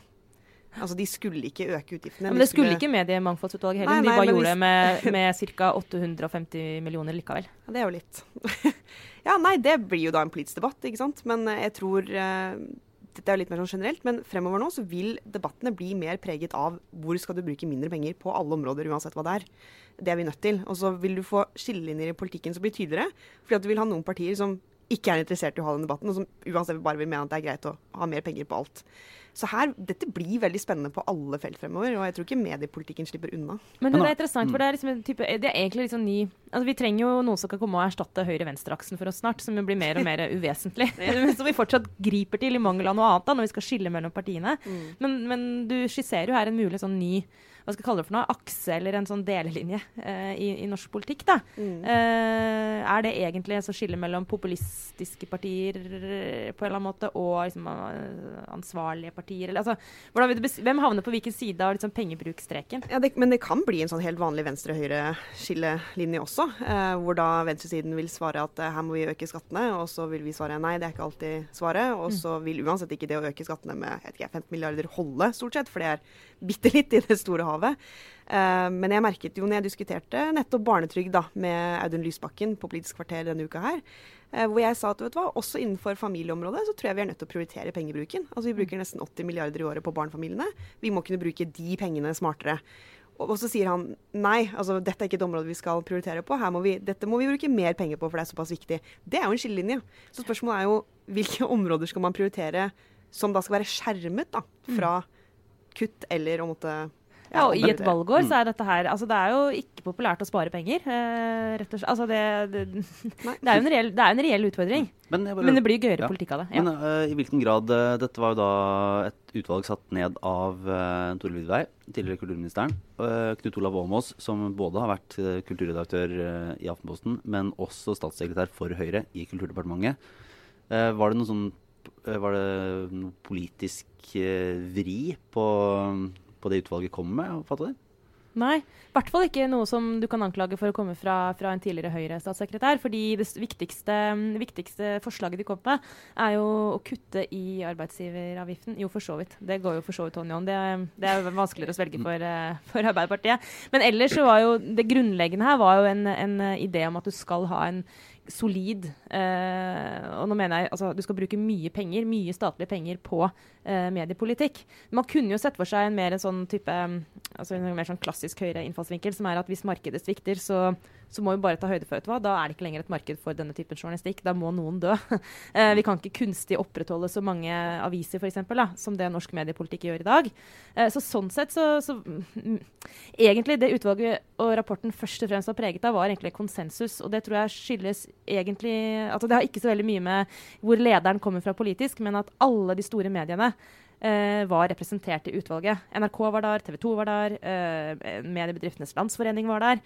Altså, De skulle ikke øke utgiftene. Men det skulle ikke Mediemangfoldsutvalget heller. Nei, nei, de bare gjorde det med, med ca. 850 millioner likevel. Ja, det er jo litt. ja, nei, det blir jo da en politisk debatt, ikke sant. Men eh, jeg tror eh, Dette er jo litt mer sånn generelt, men fremover nå så vil debattene bli mer preget av hvor skal du bruke mindre penger på alle områder, uansett hva det er. Det er vi nødt til. Og så vil du få skillelinjer i politikken som blir tydeligere. Fordi at du vil ha noen partier som ikke er interessert i å ha den debatten, og som uansett bare vil mene at det er greit å ha mer penger på alt. Så her, dette blir veldig spennende på alle felt fremover, og jeg tror ikke mediepolitikken slipper unna. Men Men det er interessant, for det er, liksom en type, det er egentlig sånn ny altså Vi trenger jo noen som kan komme og erstatte høyre-venstre-aksen for oss snart, som jo blir mer og mer uvesentlig. Som vi fortsatt griper til i mangel av noe annet da, når vi skal skille mellom partiene. Men, men du skisserer jo her en mulig sånn ny hva skal jeg kalle det for noe, akse eller en sånn delelinje eh, i, i norsk politikk. da. Eh, er det egentlig et skille mellom populistiske partier eh, på en eller annen måte og liksom, eh, ansvarlige partier? Eller, altså, hvem havner på hvilken side av liksom, pengebrukstreken? Ja, det, Men det kan bli en sånn helt vanlig venstre-høyre-skillelinje også. Eh, hvor da venstresiden vil svare at eh, her må vi øke skattene, og så vil vi svare nei, det er ikke alltid svaret. Og så vil uansett ikke det å øke skattene med jeg vet ikke, 15 milliarder holde, stort sett, for det er bitte litt i det store havet. Eh, men jeg merket jo når jeg diskuterte nettopp barnetrygd da, med Audun Lysbakken på Politisk kvarter denne uka her, eh, hvor jeg sa at vet du hva, også innenfor familieområdet så tror jeg vi er nødt til å prioritere pengebruken. Altså Vi bruker nesten 80 milliarder i året på barnefamiliene. Vi må kunne bruke de pengene smartere. Og, så sier han nei, altså dette er ikke et område vi skal prioritere på. Må vi, dette må vi bruke mer penger på, for det er såpass viktig. Det er jo en skillelinje. Så spørsmålet er jo hvilke områder skal man prioritere som da skal være skjermet da, fra kutt eller å måtte Ja, og i et valgår Mm. så er dette her Altså, det er jo ikke populært å spare penger, eh, rett og slett. Altså, det, det, det er jo en reell, det er en reell utfordring. Men, bare- Men det blir gøyere ja. politikk av det. Ja. Men uh, i hvilken grad uh, Dette var jo da et utvalg satt ned av uh, Tore Lidvei, tidligere kulturministeren. Uh, Knut Olav Åmås, som både har vært kulturredaktør i Aftenposten, men også statssekretær for Høyre i Kulturdepartementet. Var det noe sånn Var det noe politisk vri på, på det utvalget kommer med? Fatter du? Nei, i hvert fall ikke noe som du kan anklage for å komme fra, fra en tidligere Høyre-statssekretær. fordi det viktigste, viktigste forslaget de kom med, er jo å kutte i arbeidsgiveravgiften. Jo, for så vidt. Det går jo for så vidt hånd i hånd. Det, det er jo vanskeligere å svelge for, eh, for Arbeiderpartiet. Men ellers så var jo det grunnleggende her var jo en, en idé om at du skal ha en solid eh, Og nå mener jeg altså du skal bruke mye penger, mye statlige penger på eh, mediepolitikk. Man kunne jo sett for seg en mer en sånn type altså en mer sånn klassisk høyre innfallsvinkel, som er at hvis markedet svikter, så, så må vi bare ta høyde for hva, Da er det ikke lenger et marked for denne typen journalistikk. Da må noen dø. eh, vi kan ikke kunstig opprettholde så mange aviser for da, som det norsk mediepolitikk gjør i dag. Eh, så sånn sett så, så mm, Egentlig det utvalget og rapporten først og fremst var preget av, var egentlig konsensus. Og det tror jeg skyldes egentlig altså Det har ikke så veldig mye med hvor lederen kommer fra politisk, men at alle de store mediene var representert i utvalget. NRK var der, TV 2 var der, eh, Mediebedriftenes Landsforening var der.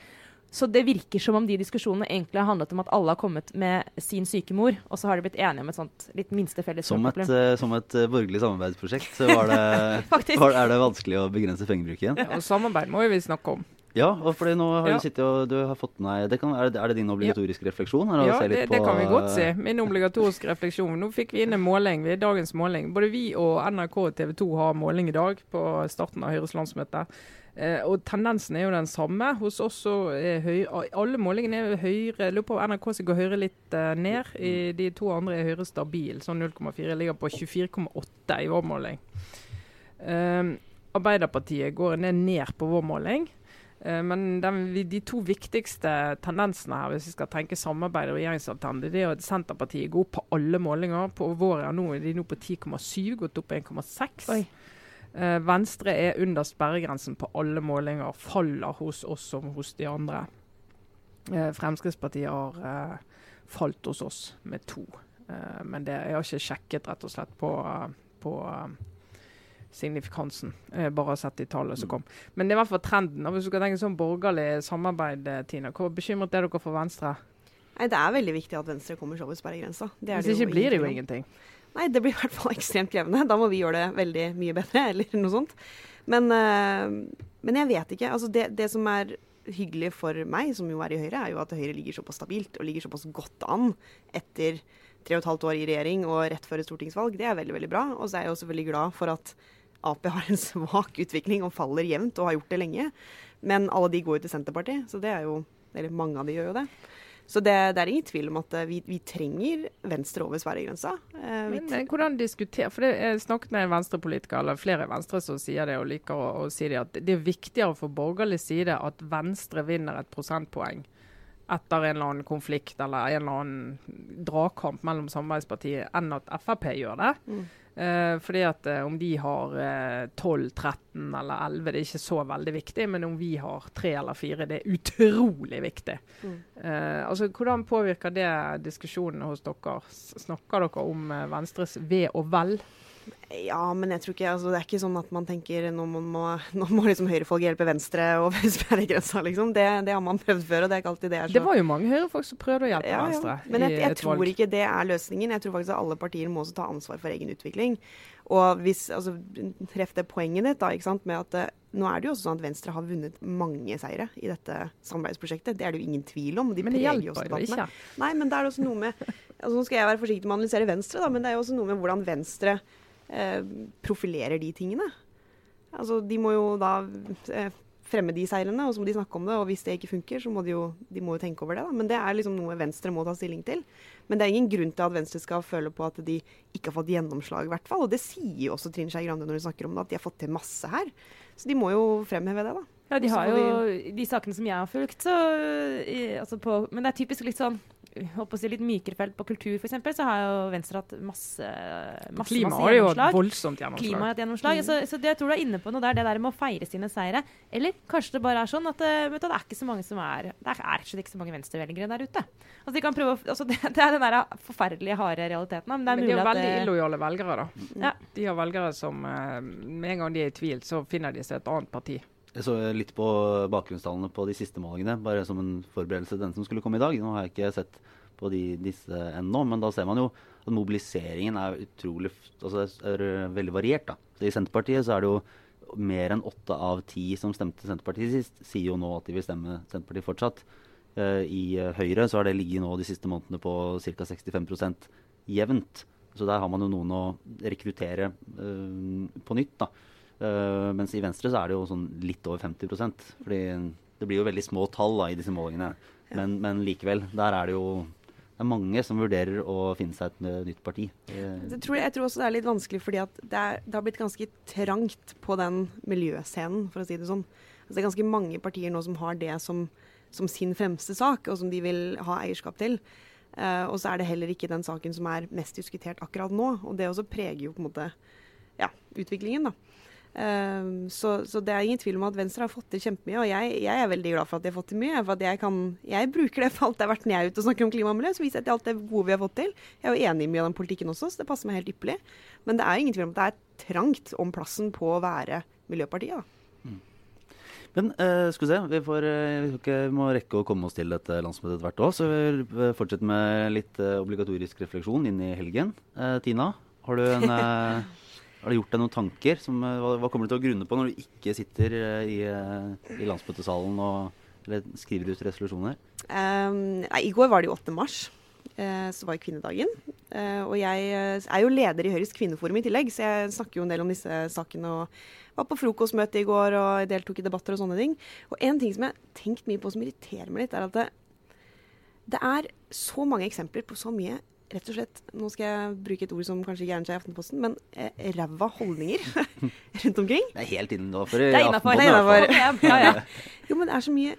Så det virker som om de diskusjonene egentlig har handlet om at alle har kommet med sin syke mor, og så har de blitt enige om et sånt litt minste felles Som et, problem. eh, som et eh, borgerlig samarbeidsprosjekt så var det, var, er det vanskelig å begrense pengebruken. Og samarbeid må jo vi snakke om. Ja, fordi nå har Ja. du sittet og du har fått med deg det kan, er, det, det din obligatoriske refleksjon? her, Ja, se litt det, det kan vi godt si. eh, Min obligatoriske refleksjon. Nå fikk vi inn en måling. Vi er dagens måling. Både vi og NRK og TV 2 har måling i dag på starten av Høyres landsmøte. Eh, og tendensen er jo den samme. Hos oss så er Høyre Alle målingene er høyere. Lurer på NRK skal går Høyre litt eh, ned. I de to andre er Høyre stabil, sånn 0,4. Ligger på 24,8 i vår måling. Eh, Arbeiderpartiet går ned, ned på vår måling. Eh, Men den, de to viktigste tendensene her, hvis vi skal tenke samarbeid og regjeringsalternativ, det er at Senterpartiet går opp på alle målinger. På vår er de nå på 10,7, gått opp på 1,6. Eh, Venstre er under sperregrensen på alle målinger. Faller hos oss som hos de andre. Eh, Fremskrittspartiet har eh, falt hos oss med to. Men det, jeg har ikke sjekket rett og slett på, på signifikansen. eh, bare sett de tallene som kom. Men det er i hvert fall trenden. Og hvis du skal tenke sånn borgerlig samarbeid, eh, Tina, hvor bekymret er dere for Venstre? Nei, Det er veldig viktig at Venstre kommer seg over sperregrensa. Det er Hvis ikke blir det jo ingenting. Nei, det blir i hvert fall ekstremt krevende. Da må vi gjøre det veldig mye bedre, eller noe sånt. Men, øh, men jeg vet ikke. Altså det, det som er hyggelig for meg, som jo er i Høyre, er jo at Høyre ligger såpass stabilt og ligger såpass godt an etter tre og et halvt år i regjering og rett før et stortingsvalg. Det er veldig, veldig bra. Og så er jeg også veldig glad for at Ap har en svak utvikling og faller jevnt, og har gjort det lenge. Men alle de går jo til Senterpartiet, så det er jo Eller mange av de gjør jo det. Så det, det er ingen tvil om at eh, vi, vi trenger Venstre over Sverigegrensa. Eh, Men, men hvordan diskutere For det, Jeg snakket med en venstrepolitiker, eller flere venstre som sier det, og liker å, å si det, at det er viktigere for borgerlig side at Venstre vinner et prosentpoeng etter en eller annen konflikt eller en eller annen dragkamp mellom samarbeidspartiet, enn at Frp gjør det. Mm. Eh, fordi at eh, om de har eh, 12, 13 eller 11, det er ikke så veldig viktig. Men om vi har 3 eller 4, det er utrolig viktig. Mm. Eh, altså, Hvordan påvirker det diskusjonene hos dere? Snakker dere om eh, Venstres ve og vel? Ja, men jeg tror ikke altså, Det er ikke sånn at man tenker nå må, må, nå må liksom høyrefolk hjelpe Venstre over sperregrensa, liksom. Det, det har man prøvd før, og det er ikke alltid det er så Det var jo mange høyrefolk som prøvde å hjelpe ja, Venstre. ja. Men jeg, jeg tror valg. ikke det er løsningen. Jeg tror faktisk at alle partier må også ta ansvar for egen utvikling. Og hvis, altså, Treff det poenget ditt da, ikke sant, med at eh, nå er det jo også sånn at Venstre har vunnet mange seire i dette samarbeidsprosjektet. Det er det jo ingen tvil om. De Men det hjelper jo ikke. Nei, men det er også noe med altså Nå skal jeg være forsiktig med å analysere Venstre, da, men det er jo også noe med hvordan Venstre eh, profilerer de tingene. Altså, De må jo da eh, fremme de seilene, og så må de snakke om det. Og hvis det ikke funker, så må de jo, de må jo tenke over det. da. Men det er liksom noe Venstre må ta stilling til. Men det er ingen grunn til at Venstre skal føle på at de ikke har fått gjennomslag, i hvert fall. Og det sier jo også Trine Skei Grande når hun snakker om det, at de har fått til masse her. Så de må jo fremheve det, da. Ja, de har jo de sakene som jeg har fulgt, så altså på, Men det er typisk litt sånn si litt mykere felt på kultur f.eks., så har jo Venstre hatt masse, masse, Klima masse har jo voldsomt gjennomslag. Klima har gjennomslag. Mm. Så, så det, jeg tror du er inne på noe der, det der med å feire sine seire. Eller kanskje det bare er sånn at eh, vet du, det er ikke så mange som er Det er rett og slett ikke så mange venstrevelgere der ute. Altså, de kan prøve å, altså, det, det er den der forferdelige harde realiteten. Men det er Men de er har at veldig det, illojale velgere, da. Ja. De har velgere som eh, med en gang de er i tvil, så finner de seg et annet parti. Jeg så litt på bakgrunnstallene på de siste målingene, bare som en forberedelse til den som skulle komme i dag. Nå har jeg ikke sett på de, disse ennå, men da ser man jo at mobiliseringen er utrolig altså er veldig variert. da. Så I Senterpartiet så er det jo mer enn åtte av ti som stemte Senterpartiet sist, sier jo nå at de vil stemme Senterpartiet fortsatt. Eh, I eh, Høyre så har det ligget nå de siste månedene på ca. 65% jevnt. Så der har man jo noen å rekruttere eh, på nytt. da. Eh, mens i Venstre så er det jo sånn litt over 50% fordi det blir jo veldig små tall da, i disse målingene. Men, men likevel, der er det jo det er mange som vurderer å finne seg et nytt parti. Det tror jeg, jeg tror også det er litt vanskelig fordi at det, er, det har blitt ganske trangt på den miljøscenen, for å si det sånn. Altså det er ganske mange partier nå som har det som, som sin fremste sak, og som de vil ha eierskap til. Uh, og så er det heller ikke den saken som er mest diskutert akkurat nå. Og det også preger jo på en måte ja, utviklingen, da. Eh, så, så det er ingen tvil om at Venstre har fått til kjempemye, og jeg, jeg er veldig glad for at de har fått til mye. For at jeg, kan, jeg bruker det for alt det er verdt når jeg er ute og snakker om klima og miljø. Så viser jeg til alt det gode vi har fått til. Jeg er jo enig i mye av den politikken også, så det passer meg helt ypperlig. Men det er ingen tvil om at det er trangt om plassen på å være Miljøpartiet. da. Men uh, skal vi se, vi, får, uh, vi, vi må rekke å komme oss til dette landsmøtet hvert år. Så vi vil fortsette med litt uh, obligatorisk refleksjon inn i helgen. Eh, Tina, har du, en, eh, har du gjort deg noen tanker? Som, eh, hva, hva kommer du til å grunne på når du ikke sitter eh, i, eh, i landsmøtesalen og skriver ut resolusjoner? Um, nei, I går var det jo 8. mars, så var jo kvinnedagen. Og jeg er jo leder i Høyres kvinneforum i tillegg, så jeg snakker jo en del om disse sakene. og var på frokostmøte i går og deltok i debatter og sånne ting. Og en ting som jeg har tenkt mye på som irriterer meg litt, er at det, det er så mange eksempler på så mye rett og slett, nå skal jeg bruke et ord som kanskje ikke egner seg i Aftenposten, men eh, ræva holdninger rundt omkring. Det er helt innafor. Det er innafor. Det er innenfor. Ja, ja. Jo, men det er så mye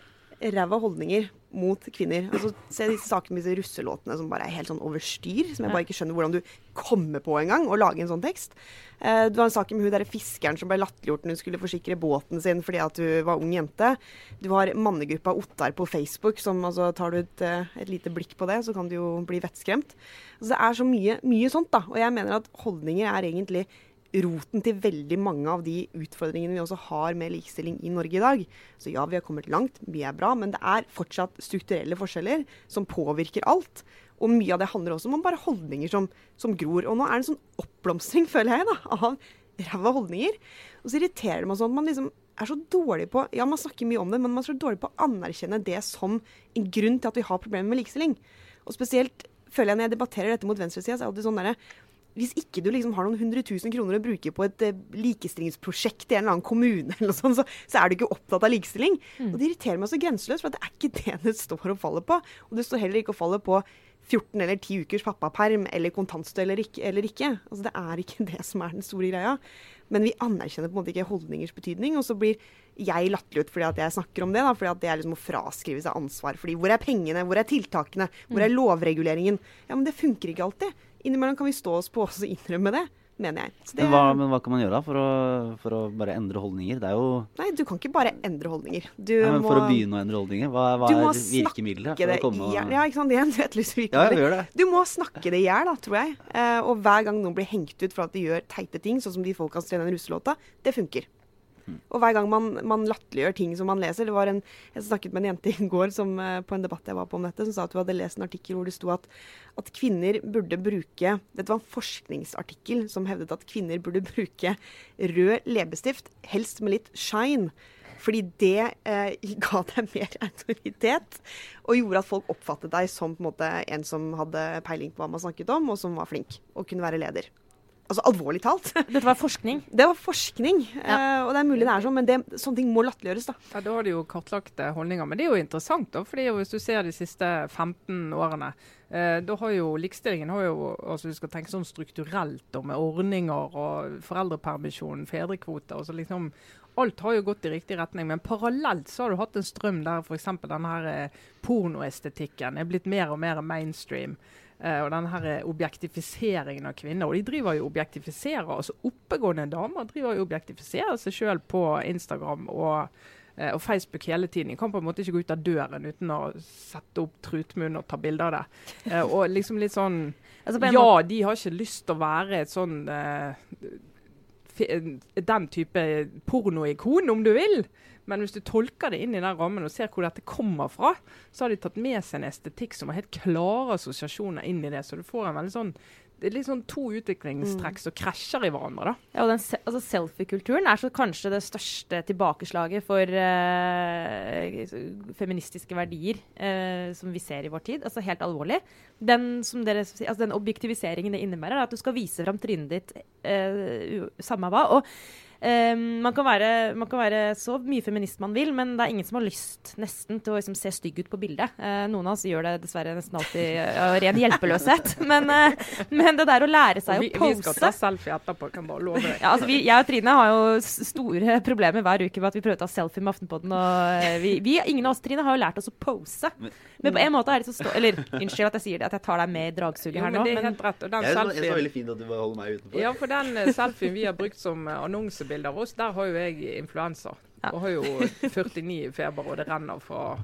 ræva holdninger mot kvinner. Altså, se disse sakene med disse russelåtene som bare er helt sånn over styr. Som jeg bare ikke skjønner hvordan du kommer på engang å lage en sånn tekst. Eh, du har en sak med hun derre fiskeren som ble latterliggjort når hun skulle forsikre båten sin fordi at hun var ung jente. Du har mannegruppa Ottar på Facebook som altså tar du et, eh, et lite blikk på det, så kan du jo bli vettskremt. Altså, det er så mye, mye sånt, da. Og jeg mener at holdninger er egentlig roten til veldig mange av de utfordringene vi også har med likestilling i Norge i dag. Så ja, vi har kommet langt, mye er bra, men det er fortsatt strukturelle forskjeller som påvirker alt. Og mye av det handler også om bare holdninger som, som gror. Og nå er det en sånn oppblomstring, føler jeg, da, av ræva holdninger. Og så irriterer det meg sånn at man liksom er så dårlig på Ja, man snakker mye om det, men man er så dårlig på å anerkjenne det som en grunn til at vi har problemer med likestilling. Og spesielt føler jeg når jeg debatterer dette mot venstresida, så er det alltid sånn derre hvis ikke du liksom har noen hundre tusen kroner å bruke på et eh, likestillingsprosjekt i en eller annen kommune, eller sånt, så, så er du ikke opptatt av likestilling. Og Det irriterer meg så grenseløst, for det er ikke det det står og faller på. Og det står heller ikke og faller på 14 eller 10 ukers pappaperm eller kontantstøtte eller. Eller ikke. Altså, det er ikke det som er den store greia. Men vi anerkjenner på en måte ikke holdningers betydning. Og så blir jeg latterliggjort fordi at jeg snakker om det. da, fordi at det er liksom å fraskrive seg ansvar. fordi hvor er pengene, hvor er tiltakene, hvor er lovreguleringen? Ja, men det funker ikke alltid. Innimellom kan vi stå oss på oss og innrømme det, mener jeg. Så det, Men hva, men hva kan man gjøre da for å, for å bare endre holdninger? Det er jo Nei, du kan ikke bare endre holdninger. Du ja, men må, For å begynne å endre holdninger, hva, hva du må er det for å komme og- Ja, ikke sant. Igjen, du Ja, gjør det. Du må snakke det i hjel, da, tror jeg. Eh, og hver gang noen blir hengt ut for at de gjør teite ting, sånn som de folka som trener den russelåta, det funker. Og hver gang man, man latterliggjør ting som man leser Det var en, Jeg snakket med en jente i går som, eh, på en debatt jeg var på om dette, som sa at hun hadde lest en artikkel hvor det sto at, at kvinner burde bruke Dette var en forskningsartikkel som hevdet at kvinner burde bruke rød leppestift, helst med litt shine. Fordi det eh, ga deg mer autoritet, og gjorde at folk oppfattet deg som på en, måte, en som hadde peiling på hva man snakket om, og som var flink og kunne være leder. Altså alvorlig talt. Dette var forskning? Det var forskning. Ja. Uh, og det er mulig det er sånn, men det, sånne ting må latterliggjøres, da. Ja, Da har de jo kartlagt holdninger. Men det er jo interessant, da. fordi hvis du ser de siste 15 årene, uh, da har jo likestillingen har jo, altså Du skal tenke sånn strukturelt og med ordninger og foreldrepermisjon, fedrekvoter. og så liksom alt har jo gått i riktig retning, men parallelt så har du hatt en strøm der f.eks. denne her eh, pornoestetikken er blitt mer og mer mainstream. Uh, og denne her objektifiseringen av kvinner. Og de driver jo objektifiserer, altså Oppegående damer driver jo objektifiserer seg sjøl på Instagram og, uh, og, Facebook hele tiden. De kan på en måte ikke gå ut av døren uten å sette opp trutmunn og ta bilde av det. Uh, og liksom litt sånn altså Ja, de har ikke lyst til å være et sånn den type pornoikon, om du vil. Men hvis du tolker det inn i den rammen og ser hvor dette kommer fra, så har de tatt med seg en estetikk som har helt klare assosiasjoner inn i det. Så du får en veldig sånn det er litt sånn to utviklingstrekk mm. som krasjer i hverandre. da. Ja, og den, altså Selfie-kulturen er så kanskje det største tilbakeslaget for uh, feministiske verdier uh, som vi ser i vår tid. Altså helt alvorlig. Den, dere, altså den objektiviseringen det innebærer, er at du skal vise fram trynet ditt uh, samme hva. og Um, man, kan være, man, kan være, så mye feminist man vil, men det er ingen som har lyst nesten til å liksom, se stygg ut på bildet. Uh, noen av oss gjør det dessverre nesten alltid av uh, ren hjelpeløshet. men, uh, men, det der å lære seg vi, å pose Vi skal ta selfie etterpå, kan bare love deg. Ja, altså, vi, jeg og Trine har jo store problemer hver uke med at vi prøver å ta selfie med Aftenpodden. Og eh, vi, vi, ingen av oss Trine, har jo lært oss å pose. Men på en måte er det så stå... Eller unnskyld at jeg sier det, at jeg tar deg med i dragsuget her nå. Men det er helt rett. Og den jeg, selfien, jeg er så veldig fint at du bare holder meg utenfor. Ja, for den selfien vi har brukt som annonse bilde av oss, der har jo jeg influensa. Ja. Og har jo 49 i feber, og det renner fra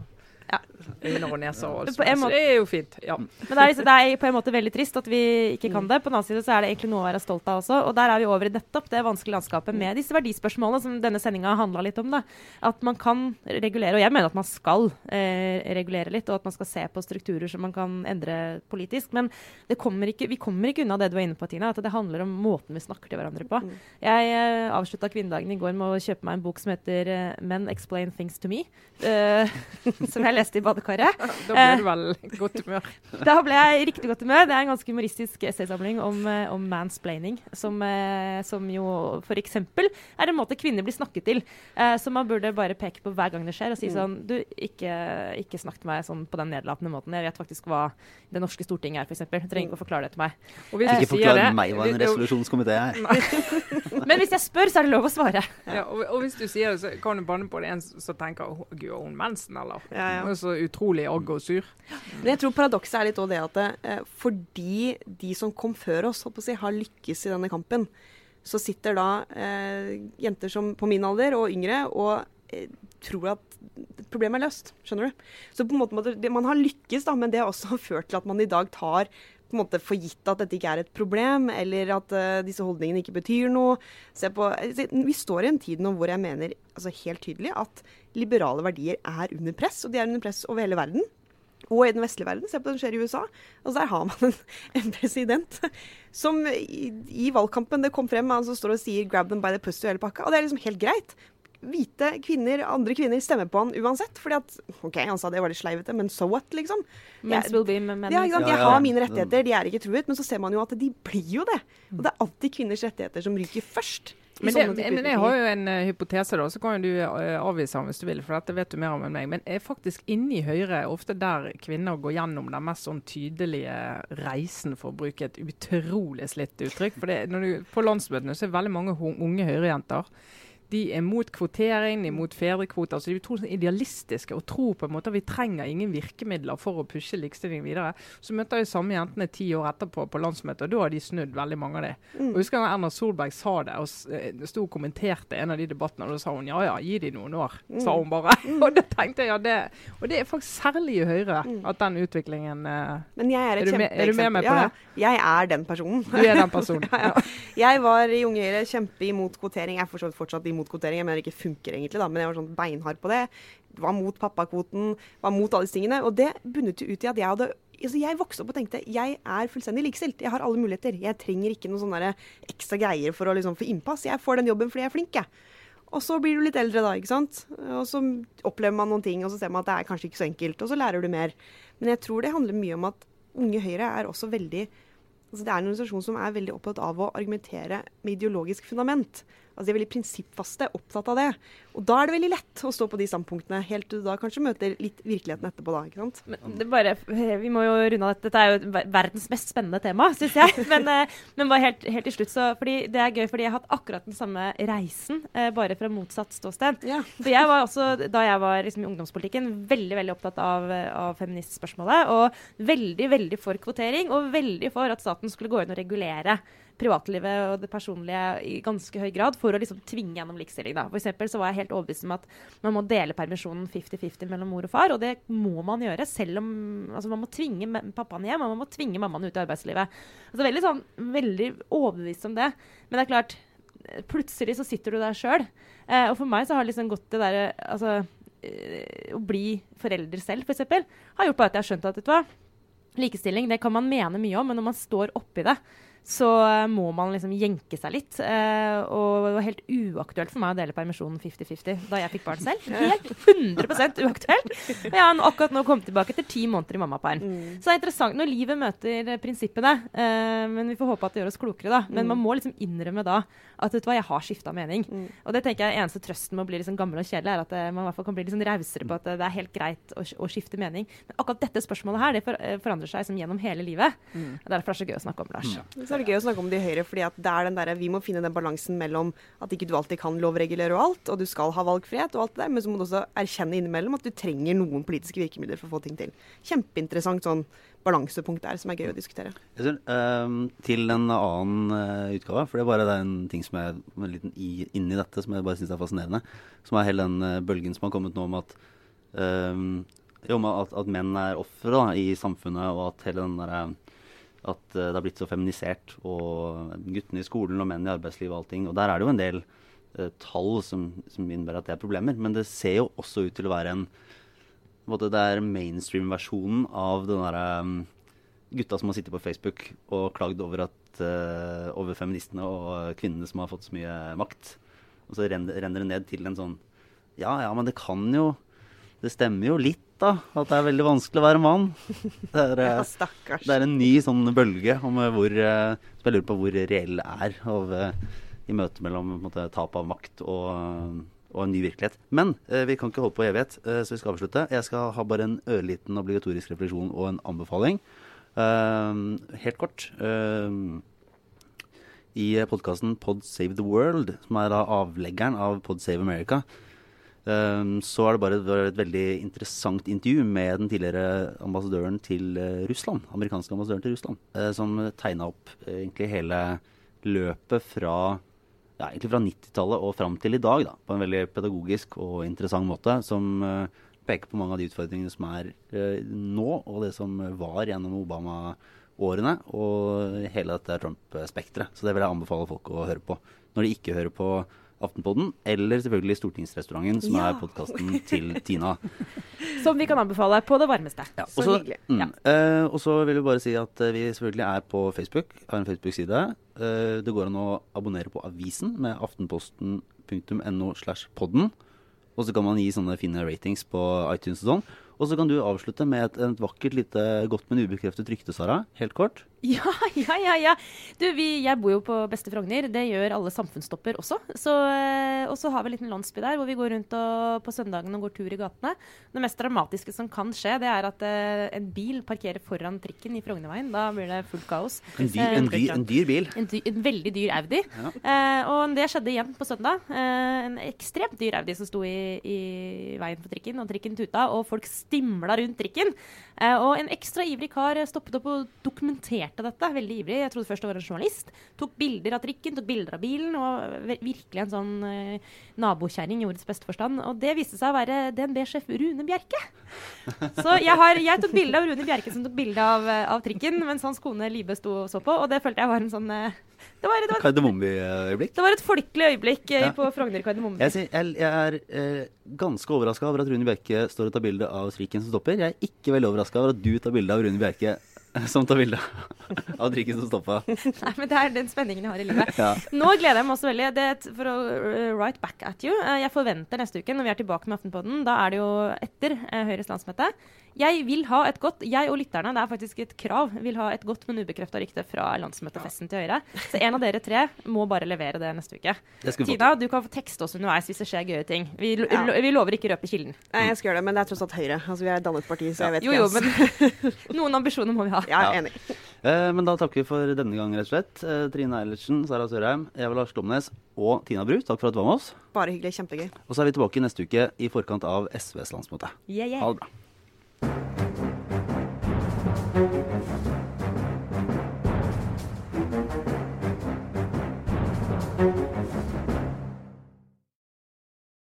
ja. øyne og det er jo fint. Ja. Men det er, liksom, det er, på en måte veldig trist at vi ikke kan det. På den annen side så er det egentlig noe å være stolt av også. Og der er vi over i nettopp det vanskelige landskapet med disse verdispørsmålene som denne sendinga handla litt om. Da. At man kan regulere, og jeg mener at man skal eh, regulere litt, og at man skal se på strukturer som man kan endre politisk. Men kommer ikke, vi kommer ikke unna det du var inne på, Tina, at det handler om måten vi snakker til hverandre på. Mm. Jeg eh, avslutta kvinnedagen i går med å kjøpe meg en bok som heter uh, 'Men Explain Things to Me'. Eh, som jeg leste i badekaret. Da ble du vel i godt humør? Da ble jeg i riktig godt humør. Det er en ganske humoristisk essaysamling om, eh, om mansplaining, som, eh, som jo f.eks. er en måte kvinner blir snakket til. Eh, som man burde bare peke på hver gang det skjer, og si mm. sånn Du, ikke, ikke snakk til meg sånn på den nedlatende måten. Jeg vet faktisk hva Det norske Stortinget er, f.eks. Trenger ikke å forklare det til meg. ikke forklar meg hva en resolusjonskomité er. Men hvis jeg spør, så er det lov å svare. Ja, og, og, hvis du sier det, så kan du banne på det en som tenker Gud, har hun mensen, eller? Ja, ja. Og så utrolig agg og sur. Men jeg tror paradokset er litt òg det at eh, fordi de som kom før oss, si, har lykkes i denne kampen, så sitter da eh, jenter som på min alder og yngre og eh, tror at problemet er løst. Skjønner du? Så på en måte, Man har lykkes, da, men det har også ført til at man i dag tar på en måte for gitt at dette ikke er et problem, eller at uh, disse holdningene ikke betyr noe. På, vi står i en tid nå hvor jeg mener altså helt tydelig at liberale verdier er under press, og de er under press over hele verden. Og i den vestlige verden. Se på det som skjer i USA. Altså Der har man en, en president som i, i, valgkampen det kom frem, han som står og sier 'grab them by the pussy' og hele pakka. Og det er liksom helt greit hvite kvinner, andre kvinner, stemmer på han uansett. Fordi at OK, han sa det var litt sleivete, men so what, liksom. Jeg, will be men, ja, jeg har mine rettigheter, de er ikke truet. Men så ser man jo at de blir jo det. Og det er alltid kvinners rettigheter som ryker først. Men, det, men, jeg har jo en uh, hypotese, da, så kan du uh, avvise den hvis du vil. For dette vet du mer om enn meg. Men er faktisk inni Høyre ofte der kvinner går gjennom den mest sånn tydelige reisen, for å bruke et utrolig slitt uttrykk. For det, når du, på landsmøtene så er veldig mange unge Høyre-jenter de er mot kvotering, de er mot fedrekvoter. Altså de er utrolig idealistiske og tror på en måte at vi trenger ingen virkemidler for å pushe likestilling videre. Så møter jeg samme jentene ti år etterpå på landsmøtet, og da har de snudd veldig mange av det. Mm. Og husker jeg Erna Solberg sa det, og eh, sto og kommenterte en av de debattene, og da sa hun ja ja, gi de noen år, mm. sa hun bare. Mm. og det tenkte jeg ja, det Og det er faktisk særlig i Høyre mm. at den utviklingen uh, Men jeg er et kjempeeksempel. Er du med meg på ja, det? Jeg er den personen. Du er den personen. ja, ja. Jeg var i Unge Høyre kjempe imot kvotering. Jeg er fortsatt imot kvotering. Jeg mener det ikke funker egentlig, da, men jeg var sånn beinhard på det. Var mot pappakvoten, var mot alle disse tingene. Og det bunnet ut i at jeg hadde altså jeg vokste opp og tenkte jeg er fullstendig likestilt. Jeg har alle muligheter. Jeg trenger ikke noen sånne ekstra greier for å liksom få innpass. Jeg får den jobben fordi jeg er flink, jeg. Og så blir du litt eldre da, ikke sant. Og så opplever man noen ting, og så ser man at det er kanskje ikke så enkelt, og så lærer du mer. Men jeg tror det handler mye om at Unge Høyre er også veldig Altså, det er en organisasjon som er veldig opptatt av å argumentere med ideologisk fundament. Altså, de er veldig prinsippfaste, opptatt av det. Og da er det veldig lett å stå på de standpunktene, helt til du da kanskje møter litt virkeligheten etterpå, da. ikke sant? Men det bare, vi må jo runde av dette. Dette er jo verdens mest spennende tema, syns jeg. Men, eh, men bare helt, helt til slutt, så fordi det er gøy, fordi jeg har hatt akkurat den samme reisen, eh, bare fra motsatt ståsted. Ja. For jeg var også, da jeg var liksom i ungdomspolitikken, veldig veldig opptatt av, av feministspørsmålet. Og veldig veldig for kvotering, og veldig for at staten skulle gå inn og regulere privatlivet og det personlige i ganske høy grad for å liksom tvinge gjennom likestilling. Da. For eksempel så var jeg helt overbevist om at man må dele permisjonen 50-50 mellom mor og far, og det må man gjøre selv om altså Man må tvinge pappaen hjem, og man må tvinge mammaen ut i arbeidslivet. Altså veldig sånn, veldig overbevist om det. Men det er klart, plutselig så sitter du der sjøl. Eh, og for meg så har liksom gått det derre altså, eh, Å bli forelder selv, f.eks., for har gjort bare at jeg har skjønt at vet du hva, likestilling det kan man mene mye om, men når man står oppi det, så må man liksom jenke seg litt. Eh, og det var helt uaktuelt for meg å dele permisjonen 50-50 da jeg fikk barn selv. Helt 100 uaktuelt. Og jeg har akkurat nå kommet tilbake etter ti måneder i mammaperm. Mm. Så det er interessant når livet møter prinsippene. eh, men vi får håpe at det gjør oss klokere, da. Men man må liksom innrømme da at vet du hva, jeg har skifta mening. Mm. Og det tenker jeg eneste trøsten med å bli liksom gammel og kjedelig, er at eh, man i hvert fall kan bli litt sånn rausere på at det er helt greit å, å skifte mening. Men akkurat dette spørsmålet her, det forandrer seg liksom gjennom hele livet. Mm. Derfor er det så gøy å snakke om, Lars. Så er det gøy å snakke om det i Høyre, fordi det er den der, vi må finne den balansen mellom at ikke du alltid kan lovregulere og alt, og du skal ha valgfrihet og alt det der, men så må du også erkjenne innimellom at du trenger noen politiske virkemidler for å få ting til. Kjempeinteressant sånn balansepunkt der som er gøy å diskutere. Synes, um, til en annen uh, utgave, for det er bare det er en ting som er en liten i, inni dette som jeg bare syns er fascinerende. Som er hele den uh, bølgen som har kommet nå om at, um, jo, at, at menn er ofre i samfunnet, og at hele den derre at eh, det har blitt så feminisert, og guttene i skolen og menn i arbeidslivet og allting. Og der er det jo en del eh, tall som, som innebærer at det er problemer. Men det ser jo også ut til å være en en måte, Det er mainstream-versjonen av den derre um, gutta som har sittet på Facebook og klagd over, at, uh, over feministene og kvinnene som har fått så mye makt. Og så renner det ned til en sånn Ja, ja, men det kan jo Det stemmer jo litt, da. At det er veldig vanskelig å være mann. Det er, eh, Ja, det er en ny sånn bølge om eh, hvor eh, Som jeg lurer på hvor reell er av, i møtet mellom måte, tap av makt og, og en ny virkelighet. Men vi kan ikke holde på i evighet, så vi skal avslutte. Jeg skal ha bare en ørliten obligatorisk refleksjon og en anbefaling. Eh, helt kort. eh, I podkasten Pod Save the World, som er avleggeren av Pod Save America, så er det bare et, et veldig interessant intervju med den tidligere ambassadøren til eh, Russland. Amerikanske ambassadøren til Russland. eh, som tegna opp eh, egentlig hele løpet fra ja, fra 90-tallet og fram til i dag. Da, på en veldig pedagogisk og interessant måte. Som peker på mange av de utfordringene som er nå, og det som var gjennom Obama-årene. Og hele dette Trump-spekteret. Så det vil jeg anbefale folk å høre på. Når de ikke hører på Aftenpodden, eller selvfølgelig Stortingsrestauranten, som Ja. er podkasten til Tina. Som vi kan anbefale på det varmeste. Ja, Så hyggelig. Mm, Ja. eh, og så vil vi bare si at eh, vi selvfølgelig er på Facebook. Har en Facebook-side. Eh, det går an å abonnere på avisen med aftenposten.no slash podden. Og så kan man gi sånne fine ratings på iTunes og sånn. Og så kan du avslutte med et, et vakkert lite godt, men ubekreftet rykte, Sara. Helt kort. Ja, ja, ja. ja. Du, vi, jeg bor jo på Beste Frogner. Det gjør alle samfunnsstopper også. Så, eh, og så har vi en liten landsby der hvor vi går rundt og, på søndagen og går tur i gatene. Det mest dramatiske som kan skje, det er at eh, en bil parkerer foran trikken i Frognerveien. Da blir det fullt kaos. En dyr, en dyr, en dyr bil. En, dyr, en veldig dyr Audi. Ja. Eh, og det skjedde igjen på søndag. Eh, en ekstremt dyr Audi som sto i, i veien for trikken, og trikken tuta, og folk stimla rundt trikken. Eh, og en ekstra ivrig kar stoppet opp og dokumenterte dette. Veldig ivrig. Jeg trodde først det var en journalist. Tok bilder av trikken, tok bilder av bilen, og virkelig en sånn eh, nabokjerring i ordets beste forstand. Og det viste seg å være DNB-sjef Rune Bjerke. Så jeg, har, jeg tok bilde av Rune Bjerke som tok bilde av, eh, av trikken, mens hans kone Libe sto og så på, og det følte jeg var en sånn eh, det var, det, var, Kardemomme-øyeblikk. det var et folkelig øyeblikk eh, Ja. på Frogner kardemomme. Jeg, jeg, jeg er eh, ganske overraska over at Rune Bjerke står og tar bilde av trikken som stopper. Jeg er ikke veldig overraska over at du tar bilde av Rune Bjerke som tar bilde av drikken som stoppa. Nei, men det er den spenningen jeg har i livet. Ja. Nå gleder jeg meg også veldig. Det er for å write back at you. eh, jeg forventer neste uke, når vi er tilbake med Aftenpodden, da er det jo etter eh, Høyres landsmøte. Jeg vil ha et godt Jeg og lytterne, det er faktisk et krav, vil ha et godt, men ubekrefta rykte fra landsmøtefesten til Høyre. Så en av dere tre må bare levere det neste uke. Det Tina, du kan få tekste oss underveis hvis det skjer gøye ting. Vi, lo- Ja. lo- vi lover ikke røpe kilden. Nei, jeg skal gjøre det, men det er tross alt Høyre. Altså, vi er et dannet parti, så jeg vet ikke. Jo, jo, men noen ambisjoner må vi ha. Jeg er enig. Eh, men da takker vi for denne gang, rett og slett. Eh, Trine Eilertsen, Sara Sørheim, Eva Lars Glomnes og Tina Bru, takk for at du var med oss. Bare hyggelig. Kjempegøy. Og så er vi tilbake neste uke i forkant av SVs landsmøte. Yeah, yeah. Ha det bra. thank you